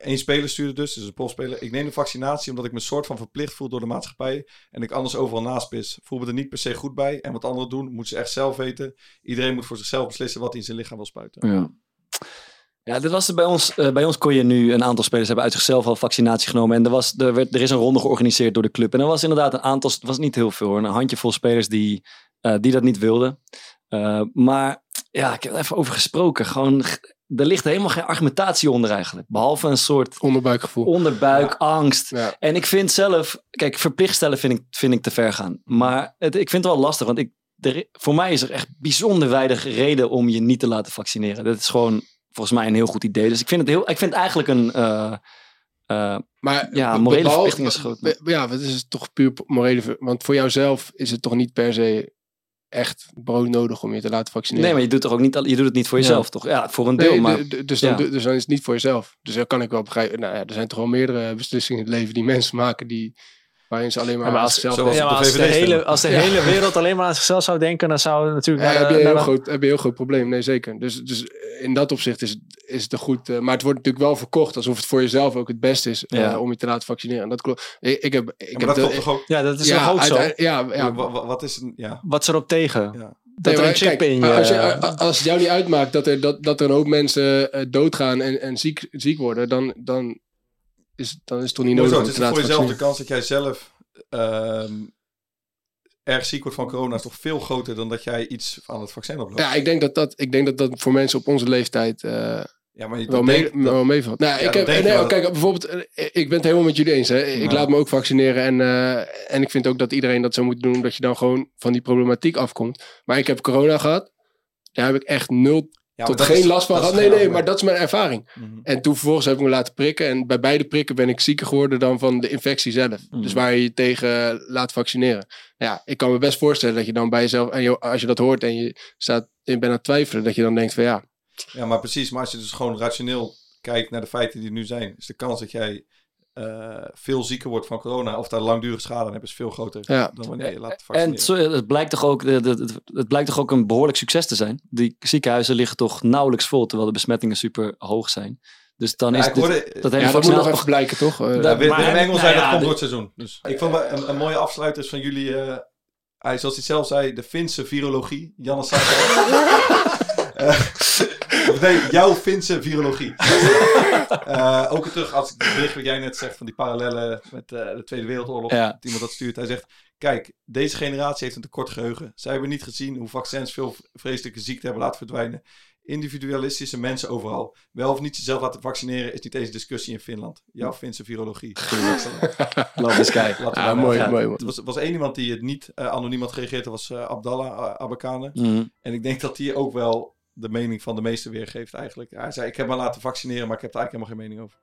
één speler stuurde dus, dus een profspeler, ik neem de vaccinatie omdat ik me soort van verplicht voel door de maatschappij en ik anders overal naast pis. Voel me er niet per se goed bij en wat anderen doen, moeten ze echt zelf weten. Iedereen moet voor zichzelf beslissen wat hij in zijn lichaam wil spuiten. Ja. Ja, dit was er bij ons. eh, bij ons kon je nu een aantal spelers hebben uit zichzelf al vaccinatie genomen. En er, was, er, werd, er is een ronde georganiseerd door de club. En er was inderdaad een aantal, het was niet heel veel hoor, een handjevol spelers die, eh, die dat niet wilden. Eh, maar ja, ik heb er even over gesproken. Gewoon, er ligt helemaal geen argumentatie onder eigenlijk. Behalve een soort Onderbuikgevoel. onderbuik, angst. Ja. En ik vind zelf, kijk, verplicht stellen vind ik, vind ik te ver gaan. Maar het, ik vind het wel lastig, want ik, er, voor mij is er echt bijzonder weinig reden om je niet te laten vaccineren. Dat is gewoon volgens mij een heel goed idee. Dus ik vind het, heel, ik vind het eigenlijk een. eh, eh, Maar Ja, morele verplichting is groot, be- Ja, het is toch puur morele... Want voor jouzelf is het toch niet per se echt brood nodig om je te laten vaccineren? nee, maar je doet, toch ook niet, je doet het niet voor Ja. jezelf, toch? Ja, voor een deel, Nee, maar. dus, dan, ja. dus dan is het niet voor jezelf. Dus dat kan ik wel begrijpen. Nou ja, er zijn toch wel meerdere beslissingen in het leven die mensen maken die, waarin ze alleen maar, Ja, maar aan als- zichzelf Ja, maar de als de, hele, als de Ja. hele wereld alleen maar aan zichzelf zou denken, dan zou het natuurlijk... Ja, naar heb, je een heel groot, heb je een heel groot probleem. Nee, zeker. Dus, dus in dat opzicht is, het- is het een goed... eh, maar het wordt natuurlijk wel verkocht alsof het voor jezelf ook het beste is eh, om je te laten vaccineren. En dat klopt. Ik, ik heb, ik Ja, heb maar dat de- klopt toch ook? Ja, dat is ja, ook zo? Ja, ja, Wa- wa- wat is een, ja. Wat is erop tegen? Ja. Dat Nee, er een maar chip kijk, in je... Als, je, als het jou niet uitmaakt dat er, dat, dat er een hoop mensen eh, doodgaan en, en ziek, ziek worden, dan, dan, is, dan is het toch niet nodig Het is voor jezelf de kans dat jij zelf ehm, erg ziek wordt van corona is toch veel groter dan dat jij iets aan het vaccin oploopt. Ja, ik denk dat dat, ik denk dat, dat voor mensen op onze leeftijd eh, Ja, maar je wel, dat mee, dat- wel meevalt. Nou, Ja, ik dat heb, nee, wel. kijk, bijvoorbeeld, eh, ik ben het helemaal met jullie eens. Hè. Ik laat me ook vaccineren en, eh, en ik vind ook dat iedereen dat zou moeten doen, omdat je dan gewoon van die problematiek afkomt. Maar ik heb corona gehad. Daar heb ik echt nul ja, tot geen is- last van gehad. Nee, nee, maar dat is mijn ervaring. Mhm. En toen vervolgens heb ik me laten prikken. En bij beide prikken ben ik zieker geworden dan van de infectie zelf. Mm. Dus waar je je tegen laat vaccineren. Nou Ja, ik kan me best voorstellen dat je dan bij jezelf, en je, als je dat hoort en je staat, je bent aan het twijfelen, dat je dan denkt van ja, Ja, maar precies. Maar als je dus gewoon rationeel kijkt naar de feiten die er nu zijn, is de kans dat jij eh, veel zieker wordt van corona of daar langdurige schade aan hebt, is veel groter Ja. dan wanneer je laat En vaccineren. het, blijkt toch ook, het blijkt toch ook een behoorlijk succes te zijn. Die ziekenhuizen liggen toch nauwelijks vol, terwijl de besmettingen super hoog zijn. Dus dan Ja, is dit- hoorde, dat hele ja dat moet nog even blijken toch? Eh, Ja, Dat- Willem maar- Willem Engel nou zei dat komt door het seizoen. Dus ik vond een, een mooie afsluiter is van jullie, eh, hij, zoals hij zelf zei, de Finse virologie. Janne. <laughs> Eh, <laughs> nee, jouw Finse virologie. <laughs> Eh, ook terug als ik het bericht wat jij net zegt van die parallellen met eh, de Tweede Wereldoorlog. Ja. Dat iemand dat stuurt. Hij zegt, kijk, deze generatie heeft een tekort geheugen. Zij hebben niet gezien hoe vaccins veel vreselijke ziekten hebben laten verdwijnen. Individualistische mensen overal. Wel of niet jezelf laten vaccineren is niet eens discussie in Finland. Jouw Finse virologie. <laughs> Laten we ja, daar mooi, maar- mooi, Er mooi. was, was één iemand die het niet eh, anoniem had gereageerd. Dat was Abdallah Abakane. Mhm. En ik denk dat die ook wel de mening van de meesten weergeeft eigenlijk. Hij zei, ik heb me laten vaccineren, maar ik heb er eigenlijk helemaal geen mening over.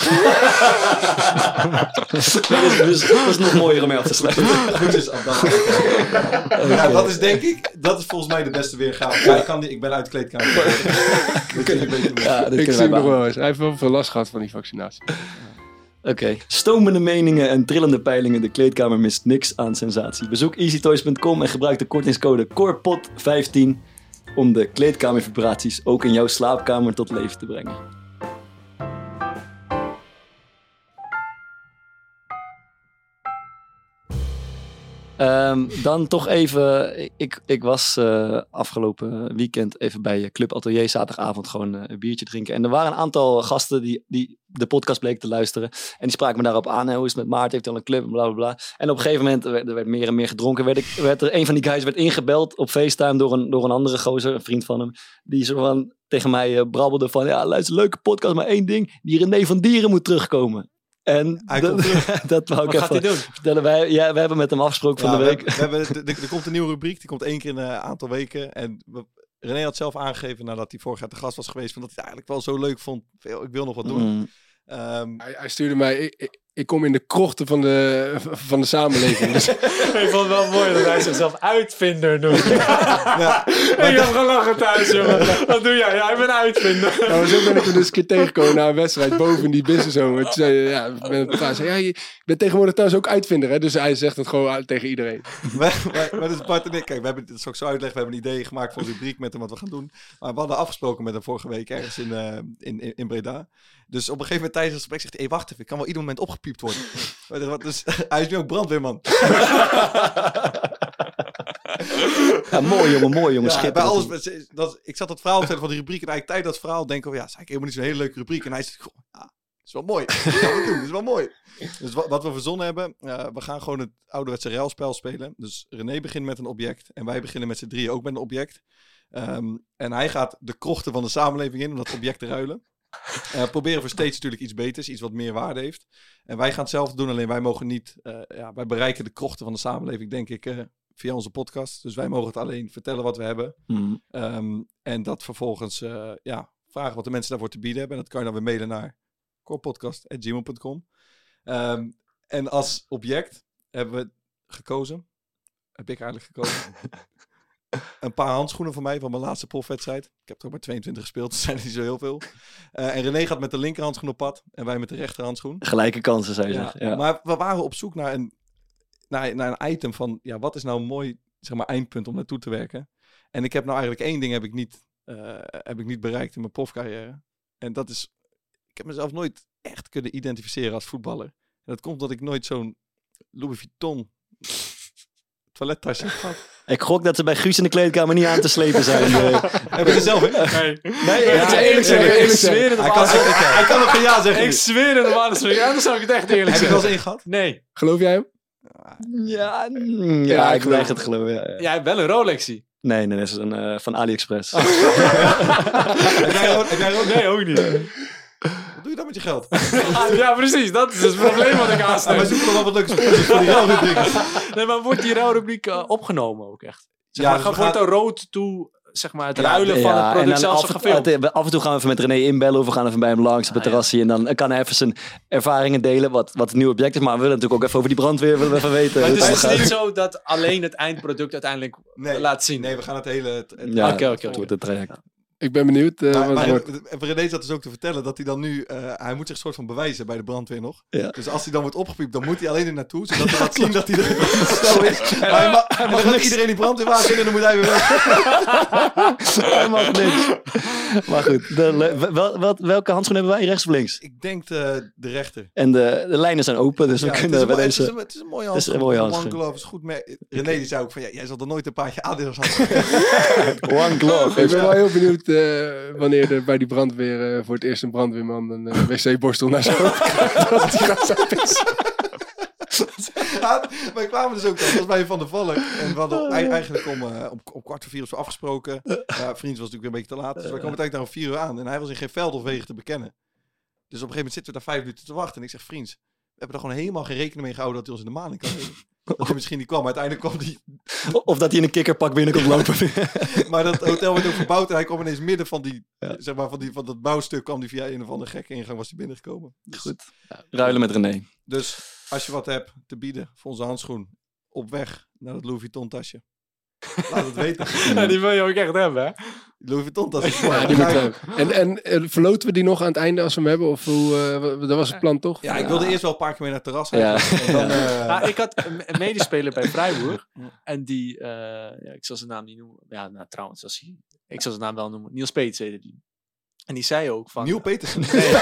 <laughs> dat, is, dus, dat is nog mooier om mee af te sluiten. Goed is Abakane. Ja, dat is denk ik, dat is volgens mij de beste weergave. Ja, ik, kan, niet- ik ben uit de kleedkamer. <laughs> Dat kun je beter doen. Ja, ik zie hem nog wel eens. Hij heeft wel veel last gehad van die vaccinatie. Oké. Stomende meningen en trillende peilingen. De kleedkamer mist niks aan sensatie. Bezoek easytoys.com en gebruik de kortingscode COREPOT15 om de kleedkamervibraties ook in jouw slaapkamer tot leven te brengen. Ehm, dan toch even, ik, ik was eh, afgelopen weekend even bij Club Atelier zaterdagavond gewoon eh, een biertje drinken. En er waren een aantal gasten die, die de podcast bleken te luisteren. En die spraken me daarop aan. Hoe is het met Maarten? Heeft hij al een club? En bla bla. En op een gegeven moment, er werd, er meer en meer gedronken. Werd, ik, werd er een van die guys werd ingebeld op FaceTime door een, door een andere gozer, een vriend van hem. Die zo van, tegen mij eh, brabbelde van... Ja, luister, leuke podcast, maar één ding. Die René van Dieren moet terugkomen. En dat, <laughs> dat wou ik Wat gaat hij even doen? vertellen. Wij, ja, we hebben met hem afgesproken van de we week. hebben- we hebben, de- de- er komt een nieuwe rubriek, die komt één keer in een aantal weken. En we- René had zelf aangegeven nadat hij vorig jaar te gast was geweest, van dat hij het eigenlijk wel zo leuk vond. Veel, Ik wil nog wat doen. Mm. Ehm, Hij, hij stuurde mij, ik, ik, ik kom in de krochten van de, van de samenleving. Dus, <laughs> Ik vond het wel mooi dat hij zichzelf uitvinder noemt. ja, <laughs> ik heb gelachen thuis, jongen. Wat doe jij? Ja, ik ben uitvinder. nou, maar zo ben ik er dus een keer tegengekomen na een wedstrijd boven in die business. Toen zei, ja, ik ben, ja, je bent tegenwoordig thuis ook uitvinder. Hè? Dus hij zegt het gewoon tegen iedereen. wij, wij dus Bart en ik, kijk, we hebben, dat zal ik zo uitleggen, we hebben een idee gemaakt voor een rubriek met hem wat we gaan doen. Maar we hadden afgesproken met hem vorige week ergens in, eh, in, in, in Breda. Dus op een gegeven moment tijdens het gesprek zegt hij, hey, wacht even, ik kan wel ieder moment opgepiept worden. <laughs> Dus <laughs> hij is nu ook brandweerman. <laughs> Ja, mooi jongen, mooi jongen. Ja, bij alles, dat, ik zat het verhaal te van die rubriek en eigenlijk tijdens dat verhaal denk ik, oh ja, is eigenlijk helemaal niet zo'n hele leuke rubriek. En hij zegt, goh, ja, is wel mooi. Dat gaan we doen, dat is wel mooi. Dus wat, wat we verzonnen hebben, eh, we gaan gewoon het ouderwetse ruilspel spelen. Dus René begint met een object en wij beginnen met z'n drieën ook met een object. Ehm, en hij gaat de krochten van de samenleving in om dat object te ruilen. <laughs> Eh, proberen voor steeds natuurlijk iets beters, iets wat meer waarde heeft. En wij gaan hetzelfde doen, alleen wij mogen niet, eh, ja, wij bereiken de krochten van de samenleving, denk ik, eh, via onze podcast. Dus wij mogen het alleen vertellen wat we hebben. Mm. Ehm, en dat vervolgens ja, vragen wat de mensen daarvoor te bieden hebben. En dat kan je dan weer mailen naar corepodcast.gmail.com. Ehm en als object hebben we gekozen, heb ik eigenlijk gekozen, <laughs> een paar handschoenen van mij van mijn laatste profwedstrijd. Ik heb er ook maar 22 gespeeld, <laughs> dus zijn er niet zo heel veel. Eh, en René gaat met de linkerhandschoen op pad en wij met de rechterhandschoen. Gelijke kansen, zou je Ja, zeggen. Ja. Maar we waren op zoek naar een, naar, naar een item van, ja, wat is nou een mooi zeg maar, eindpunt om naartoe te werken? En ik heb nou eigenlijk één ding heb ik niet, eh, heb ik niet bereikt in mijn profcarrière. En dat is, ik heb mezelf nooit echt kunnen identificeren als voetballer. En dat komt omdat ik nooit zo'n Louis Vuitton <laughs> toilettasje heb gehad. Ik gok dat ze bij Guus in de kleedkamer niet aan te slepen zijn. eh. <laughs> Heb je er zelf in? Nee. nee, Ja, ja, eerlijk zeggen, ik zweer zeggen. het Hij kan, hij, hij kan nog geen ja zeggen. Ik zweer het. Ja, dan zou ik het echt eerlijk Heb je er wel zeggen. eens in gehad? Nee. Geloof jij hem? ja, mm, Ja, ja, ik weig het geloven. Ja, ja. Jij hebt wel een Rolexie. Nee, nee, dat is een, eh, van AliExpress. <laughs> heb, jij, ook- heb jij ook? Nee, ook niet. Wat doe je dan met je geld? <laughs> ja, precies. Dat is het probleem wat ik aanstel. zoeken nog wel wat leuke sponsors voor die ruilrubriek. <laughs> Nee, maar wordt die rouwrubriek eh, opgenomen ook echt? Zeg Ja, maar, dus we gaat- wordt gaan- er rood toe, zeg maar, het Ja, ruilen van het en product zelfs af, gefilmd? het- af en toe gaan we even met René inbellen of we gaan even bij hem langs op het Ah, ja. terrasje. En dan kan hij even zijn ervaringen delen, wat, wat het nieuwe object is. Maar we willen natuurlijk ook even over die brandweer willen we even weten. Maar het is gaat. niet zo dat alleen het eindproduct uiteindelijk Nee. laat zien. Nee, we gaan het hele... Het, het- Ja, Oké, het traject. Ik ben benieuwd eh, Maar, wat maar het wordt. en René zat dus ook te vertellen dat hij dan nu... eh, hij moet zich soort van bewijzen bij de brandweer nog. Ja. Dus als hij dan wordt opgepiept, dan moet hij alleen er naartoe. <laughs> Zodat hij laat zien dat hij er <laughs> zo is. Maar hij mag, gaat iedereen die brandweerwagen in en dan moet hij weer weg. <laughs> Hij mag niks. Maar goed, de, le- wel, wel- welke handschoen hebben wij? Rechts of links? Ik denk de, de rechter. En de, de lijnen zijn open, dus we Ja, het, is kunnen een, bij mooi- het, is deze... een, het is een mooie het is handschoen. een mooie One glove is goed. mee. René die zei ook van, ja, jij zal er nooit een paardje Adidas handschoenen. One glove. Ik ben wel heel benieuwd eh, wanneer er bij die brandweer eh, voor het eerst een brandweerman een eh, wc-borstel naar zijn hoofd krijgt. <laughs> Dat hij gaat staan pissen. Ja, <laughs> wij kwamen dus ook dan, volgens mij van de Valk. En we hadden ei- eigenlijk om, om, om kwart voor vier of zo afgesproken. Ja, vriend was natuurlijk weer een beetje te laat. Dus wij kwamen uiteindelijk daar om vier uur aan. En hij was in geen veld of wegen te bekennen. Dus op een gegeven moment zitten we daar vijf minuten te wachten. En ik zeg, vriends, we hebben er gewoon helemaal geen rekening mee gehouden dat hij ons in de maling kan nemen. <laughs> Hij misschien niet kwam. Maar uiteindelijk kwam hij... Of dat hij in een kikkerpak binnenkomt lopen. <laughs> Maar dat hotel werd ook verbouwd. En hij kwam ineens midden van, die, Ja. zeg maar, van, die, van dat bouwstuk. kwam hij via een of andere gekke ingang was hij binnengekomen. Dus, Goed. Ruilen met René. dus als je wat hebt te bieden voor onze handschoen. Op weg naar het Louis Vuitton tasje. Laat het weten. <laughs> Ja, die wil je ook echt hebben, hè? Louis Vuitton tas is <laughs> Ja, die. En, en verloten we die nog aan het einde als we hem hebben? Of hoe, eh, dat was het plan toch? Ja, ik wilde eerst wel een paar keer mee naar het terras. Ja. eigenlijk. En dan, eh, Nou, ik had een medespeler bij Freiburg. <laughs> Ja. En die, eh, ja, ik zal zijn naam niet noemen. Ja, nou, trouwens, als hij, ik zal zijn naam wel noemen. Niels Peets heette die. En die zei ook van... Nieuw Petersen. Nee,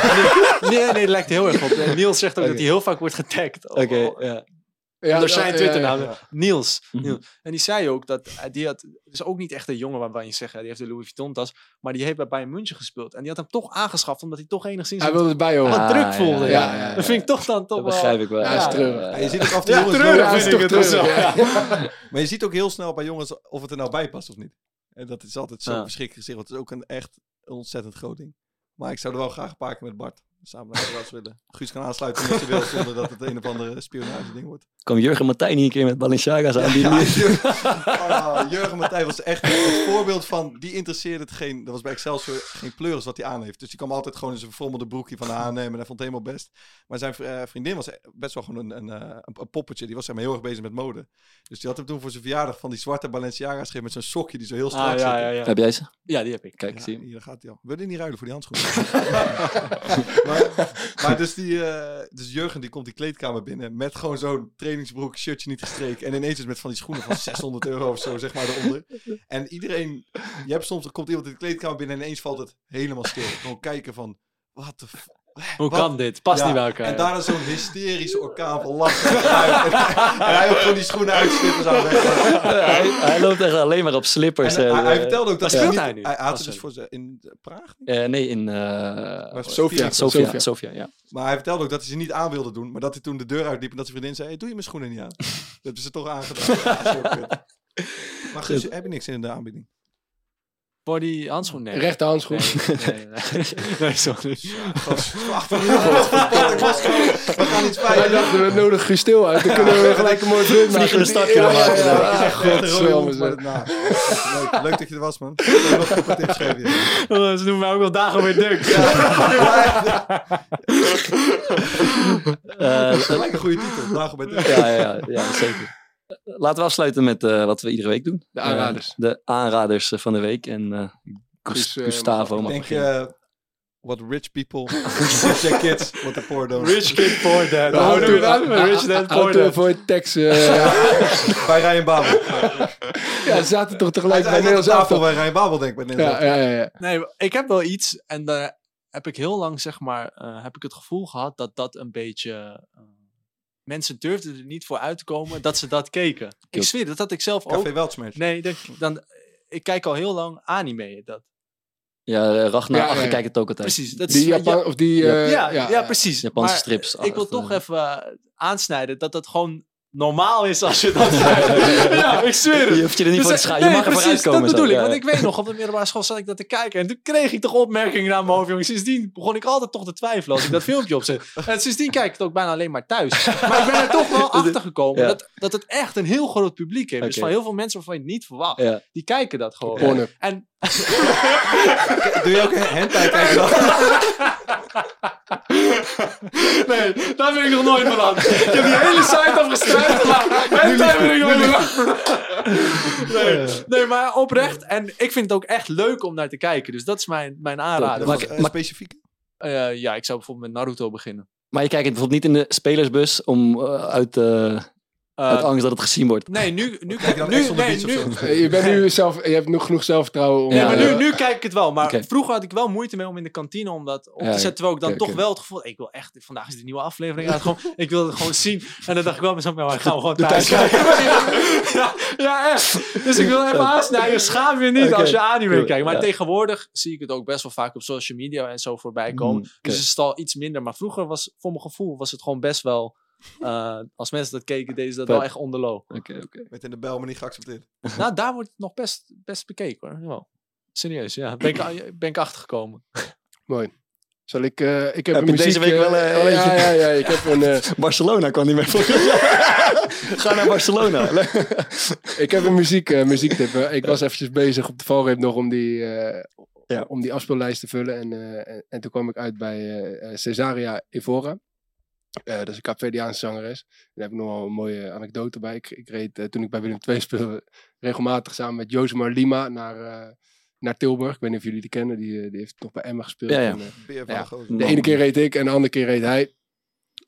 nee, nee, nee, dat lijkt er heel erg op. En Niels zegt ook dat hij heel vaak wordt getagd. Oké, ja. Ja, zijn ja, Twitternaam. ja. Niels. Mhm. Niels. En die zei ook dat eh, die had, dus ook niet echt een jongen waarvan je zegt, die heeft de Louis Vuitton tas, maar die heeft bij Bayern München gespeeld. En die had hem toch aangeschaft, omdat hij toch enigszins Hij wilde erbij horen. Ah, druk ja, voelde. ja, Ja, ja, ja, Dat vind ik toch dan toch Dat wel... begrijp ik wel. Ja, is Ja, treurig. ja, Ja, ja. je ziet ook af en toe Ja, treurig is toch. <laughs> Maar je ziet ook heel snel bij jongens of het er nou bij past of niet. En dat is altijd zo Ja. verschrikkelijk gezegd. Want het is ook een echt een ontzettend groot ding. Maar ik zou er wel graag een paar keer met Bart samen naar de willen. Guus kan aansluiten als je wil, zonder dat het een of andere spionage ding wordt. Kwam Jurgen Martijn hier een keer met Balenciaga's aan. die Ja, <laughs> Jurgen, Ah, Jurgen Matthij was echt het voorbeeld van, die interesseerde het geen, dat was bij Excelsior geen pleuris wat hij aan heeft. Dus die kwam altijd gewoon in zijn verfrommelde broekje van de H&M en hij vond het helemaal best. Maar zijn eh, vriendin was best wel gewoon een, een, eh, een, een poppetje, die was zeg maar heel erg bezig met mode. Dus die had hem toen voor zijn verjaardag van die zwarte Balenciaga's gegeven met zo'n sokje die zo heel strak Ah, zit. ja, ja, ja. Heb jij ze? ja, die heb ik. Kijk, Ja, zie je. hier gaat hij al. Wil je niet ruilen voor die handschoenen? <laughs> <laughs> maar, <laughs> maar dus, die, eh, dus Jurgen die komt die kleedkamer binnen met gewoon zo'n trainingsbroek, shirtje niet gestreken. En ineens is met van die schoenen van 600 euro of zo, zeg maar, eronder. En iedereen, je hebt soms, er komt iemand in de kleedkamer binnen en ineens valt het helemaal stil. Gewoon kijken van, wat de Hoe Wat? kan dit? Past Ja, niet bij elkaar. En daarna zo'n hysterische orkaan van lachen. en hij- ook gewoon die schoenen uitslippers aan weg. hij, hij loopt echt alleen maar op slippers. En, en, hij, hij vertelde ook dat hij speelt hij nu? Hij, hij had Oh, het dus voor ze in Praag. eh, nee, in... eh Maar Sofia. Sofia, Sofia. Sofia, ja. Maar hij vertelde ook dat hij ze niet aan wilde doen. Maar dat hij toen de deur uitliep en dat zijn vriendin zei... Hey, doe je mijn schoenen niet aan? dat hebben ze toch aangedaan. <laughs> Maar Guus, heb je niks in de aanbieding? Voor die handschoen? Nee. Rechte handschoen. Nee, nee, nee. <laughs> nee, sorry. We gaan iets Wij fijn. dachten, we nodigen Guus Stil uit. Dan kunnen we gelijk een mooi vriend maken. Vliegende stadje Ja, maken. ja, leuk, leuk dat je er was, man. <laughs> <laughs> Oh, Ze noemen mij ook wel dagen weer. Eh, Gelijk een goede titel. Dagobert Duck. ja, ja, ja, ja, zeker. Laten we afsluiten met eh, wat we iedere week doen. De aanraders. Eh, de aanraders eh, van de week. En eh, eh, Gustavo mag Denk beginnen. je... What rich people <laughs> teach their kids, what the poor don't. Rich kid, poor dad. Noem je dat? auto- Rich dad, poor dad. voor tekst. eh, <laughs> Bij Ryan Babel. Ja, ze zaten toch tegelijk bij Nederlands tafel bij Ryan Babel, denk ik. Bij Ja, ja, ja. Nee, ik heb wel iets en daar heb ik heel lang, zeg maar, eh, heb ik het gevoel gehad dat dat een beetje... eh, mensen durfden er niet voor uit te komen dat ze dat keken. Ik zweer, dat had ik zelf ook. Café Weltsmerch. Nee, dan, dan, ik kijk al heel lang anime. Dat. Ja, eh, Ragnar Ja, ja, Achter ja. kijkt het ook altijd. Precies. Dat Die is, Japan, of die... eh, ja, ja, precies. Japanse Maar strips. Ik wil toch eh, even aansnijden dat dat gewoon normaal is als je dat zegt. <laughs> ja, ik zweer het. Je hoeft je er niet Dus, voor te eh, schamen. Je nee, mag er precies, dat bedoel zo. ik. Want ik weet nog, op de middelbare school zat ik dat te kijken. En toen kreeg ik toch opmerkingen naar mijn hoofd, jongen. Sindsdien begon ik altijd toch te twijfelen als ik dat filmpje opzet. <laughs> En sindsdien kijk ik het ook bijna alleen maar thuis. Maar ik ben er toch wel <laughs> achter gekomen Ja. dat, dat het echt een heel groot publiek heeft. Dus van heel veel mensen waarvan je het niet verwacht. Ja. Die kijken dat gewoon. Pornhub. En Doe je ook een hentai kijken dan? nee, daar ben ik nog nooit van aan. Ik heb die hele site afgestruind. <laughs> Nee, nee, maar oprecht. En ik vind het ook echt leuk om naar te kijken. Dus dat is mijn, mijn aanrader. Maar- Maar, maar- specifiek? Eh, ja, ik zou bijvoorbeeld met Naruto beginnen. Maar je kijkt bijvoorbeeld niet in de spelersbus om eh, uit, eh, Eh, uit angst dat het gezien wordt. nee, nu, <laughs> nu, Kijk je dan nu, echt nee, of zo? Je, bent nu zelf, je hebt nog genoeg zelfvertrouwen om... Nee, maar eh, nu, nu kijk ik het wel. Maar vroeger had ik wel moeite mee om in de kantine om dat op Ja, te zetten. Terwijl ik dan toch wel het gevoel... Ik wil echt... Vandaag is de nieuwe aflevering uit. Gewoon, ik wil het gewoon zien. En dan dacht ik wel mezelf... Maar gaan we gewoon thuis kijken. <laughs> ja, ja, echt. Dus ik wil even aansnijden. Schaam je niet als je anime cool, kijkt. Maar ja. tegenwoordig zie ik het ook best wel vaak op social media en zo voorbij komen. Mm, oké. Dus is het al iets minder. Maar vroeger was, voor mijn gevoel, was het gewoon best wel... eh, als mensen dat keken, deden ze dat wel echt onderloop. Oké, oké. Met in de bel, maar niet geaccepteerd. <laughs> nou, daar wordt het nog best, best bekeken hoor. Jawel. Serieus, ja. Ben ik, <clears throat> ben ik achtergekomen. Mooi. Zal ik... eh, ik heb, Heb een je muziek... deze week wel, eh, oh, ja, ja, ja. Ik heb een... <laughs> Barcelona kwam niet meer voor. <laughs> Ga naar Barcelona. Ik heb een muziek, eh, muziektip. Ik was eventjes bezig op de valreep nog om die, eh, Ja. om die afspeellijst te vullen. En, eh, en, en toen kwam ik uit bij Cesaria Evora. Eh, dat is een Capverdiaanse zangeres. Daar heb ik nog wel een mooie anekdote bij. Ik, ik reed, eh, toen ik bij Willem II speelde, regelmatig samen met Josemar Lima naar, eh, naar Tilburg. Ik weet niet of jullie die kennen. Die, die heeft nog bij Emma gespeeld. Ja, ja. En, eh, Beer van Ja. de ene keer reed ik en de andere keer reed hij.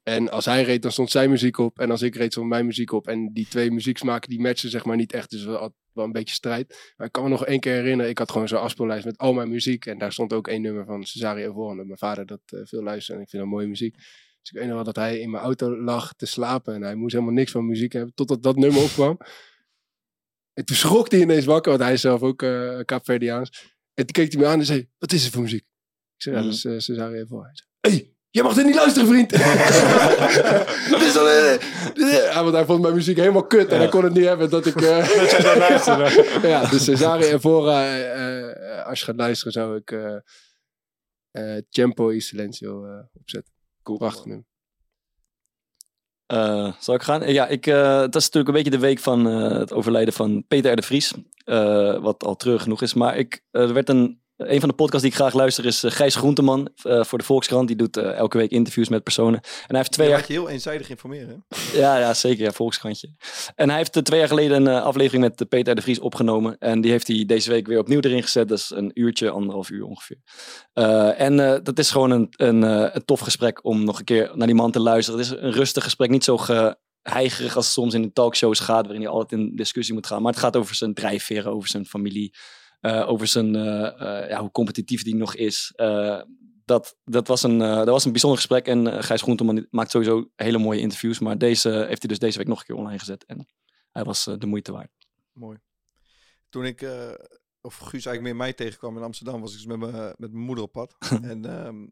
En als hij reed, dan stond zijn muziek op. En als ik reed, stond mijn muziek op. En die twee muzieksmaken, die matchen zeg maar niet echt. Dus wel, wel een beetje strijd. Maar ik kan me nog één keer herinneren. Ik had gewoon zo'n afspeellijst met al mijn muziek. En daar stond ook één nummer van Cesario. Omdat mijn vader dat eh, veel luisterde. En ik vind dat mooie muziek. Dus ik weet nog wel dat hij in mijn auto lag te slapen. En hij moest helemaal niks van muziek hebben. Totdat dat nummer opkwam. <laughs> En toen schrok hij ineens wakker. Want hij is zelf ook eh Kaapverdiaans. En toen keek hij me aan en zei, wat is het voor muziek? Ik zei, ja, dat is eh, Cesario Evora. Hij zei, hey, Je mag dit niet luisteren, vriend. <laughs> Dit is Ja, want hij vond mijn muziek helemaal kut. En hij kon het niet hebben dat ik... eh, <laughs> ja, dus uh, Zari en Vora, eh, eh, als je gaat luisteren, zou ik eh eh, Tempo y Silencio eh, opzetten. Cool. Prachtig nummer. Eh, zal ik gaan? Ja, ik, eh, het is natuurlijk een beetje de week van eh, het overlijden van Peter R. de Vries. eh, wat al terug genoeg is. Maar ik, eh, er werd een, een van de podcasts die ik graag luister is eh, Gijs Groenteman eh, voor de Volkskrant. Die doet eh, elke week interviews met personen. En hij heeft twee Je jaar... je heel eenzijdig informeren. hè? Ja, ja, zeker. Ja, Volkskrantje. En hij heeft eh, twee jaar geleden een aflevering met Peter de Vries opgenomen. En die heeft hij deze week weer opnieuw erin gezet. Dat is een uurtje, anderhalf uur ongeveer. En dat is gewoon een, een, een tof gesprek om nog een keer naar die man te luisteren. Het is een rustig gesprek, niet zo geheigerig als het soms in de talkshows gaat, waarin hij altijd in discussie moet gaan. Maar het gaat over zijn drijfveren, over zijn familie, over zijn, eh, eh, ja, hoe competitief die nog is. Eh, dat, dat, was een, eh, dat was een bijzonder gesprek. En eh, Gijs Groenteman maakt sowieso hele mooie interviews. Maar deze heeft hij dus deze week nog een keer online gezet. En hij was eh, de moeite waard. Mooi. Toen ik, eh, of Guus eigenlijk meer mij tegenkwam in Amsterdam, was ik dus met, mijn met mijn moeder op pad. <laughs> en ehm,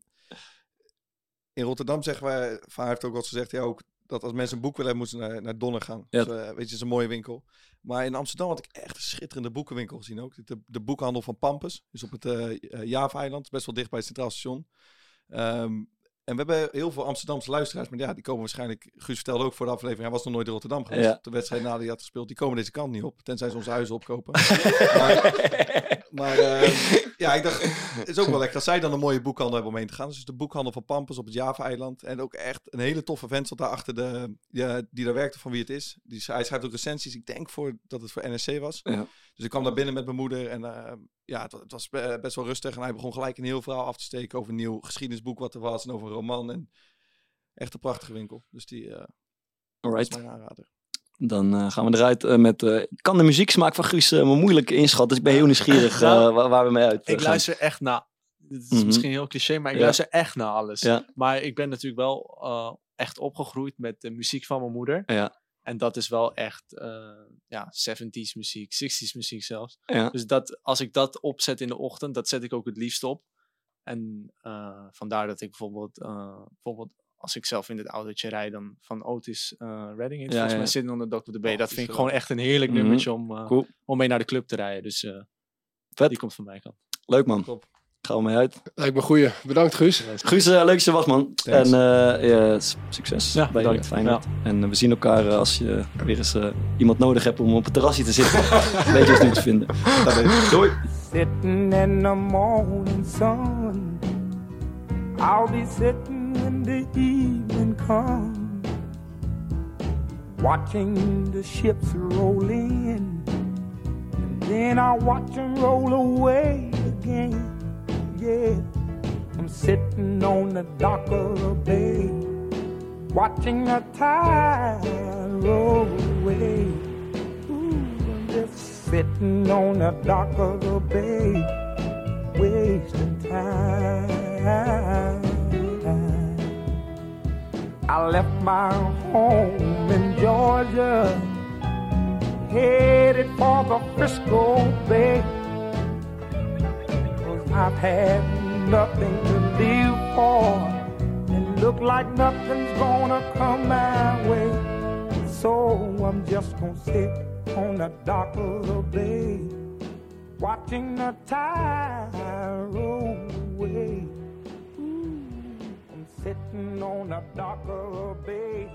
in Rotterdam zeggen wij, van heeft ook eens gezegd, ja, ook dat als mensen een boek willen hebben, moeten ze naar, naar Donner gaan. Ja. Dus, eh, weet je, het is een mooie winkel. Maar in Amsterdam had ik echt een schitterende boekenwinkel gezien ook. De, de boekhandel van Pampus, dus op het eh, Java-eiland, best wel dicht bij het Centraal Station. Ehm, en we hebben heel veel Amsterdamse luisteraars, maar ja, die komen waarschijnlijk, Guus vertelde ook voor de aflevering, hij was nog nooit in Rotterdam geweest. Ja. De wedstrijd na die had gespeeld, die komen deze kant niet op, tenzij ze onze huizen opkopen. <laughs> maar maar eh, ja, ik dacht, het is ook wel lekker dat zij dan een mooie boekhandel hebben om heen te gaan. Dus de boekhandel van Pampus op het Java-eiland. En ook echt een hele toffe vent zat daar achter de, ja, die daar werkte van wie het is. Die, hij schrijft ook recensies, ik denk voor, dat het voor NSC was. Ja. Dus ik kwam daar binnen met mijn moeder en eh, ja, het, het was be- best wel rustig. En hij begon gelijk een heel verhaal af te steken over een nieuw geschiedenisboek wat er was en over een roman. En echt een prachtige winkel. Dus die eh was Alright. mijn aanrader. Dan eh, gaan we eruit eh, met... eh, ik kan de muzieksmaak van Guus eh, maar moeilijk inschatten. Dus ik ben heel nieuwsgierig <laughs> eh, Nou, waar, waar we mee uit Ik gaan. luister echt naar. Het is Mhm. misschien heel cliché, maar ik Ja. luister echt naar alles. Ja. Maar ik ben natuurlijk wel eh, echt opgegroeid met de muziek van mijn moeder. Ja. En dat is wel echt eh, ja, 70s muziek, 60s muziek zelfs. Ja. Dus dat, als ik dat opzet in de ochtend, dat zet ik ook het liefst op. En eh, vandaar dat ik bijvoorbeeld, eh, bijvoorbeeld als ik zelf in het autootje rijd, dan van Otis Redding. Ja, volgens mij Sitting on the Dock of the Bay. Oh, dat vind ik gewoon echt een heerlijk Mhm. nummertje om, Cool. om mee naar de club te rijden. Dus Vet. die komt van mij kant. Leuk man. Top. Gaan we mee uit. Lijkt me goeie. Bedankt, Guus. Guus, eh, leuk dat je was man. Thanks. En eh, ja, s- succes Ja, bij bedankt. Feyenoord. En eh, we zien elkaar eh, als je weer eens eh, iemand nodig hebt om op het terrasje te zitten. <laughs> Weet je ons nu te vinden. Doei. Sitting in the morning sun. I'll be sitting when the evening comes. Watching the ships roll in. And then I'll watch them roll away again. I'm sitting on the dock of the bay. Watching the tide roll away. Ooh, I'm just sitting on the dock of the bay, wasting time. I left my home in Georgia, headed for the Frisco Bay. I've had nothing to live for, and look like nothing's gonna come my way. So I'm just gonna sit on the dock of the bay, watching the tide roll away. I'm sitting on the dock of the bay,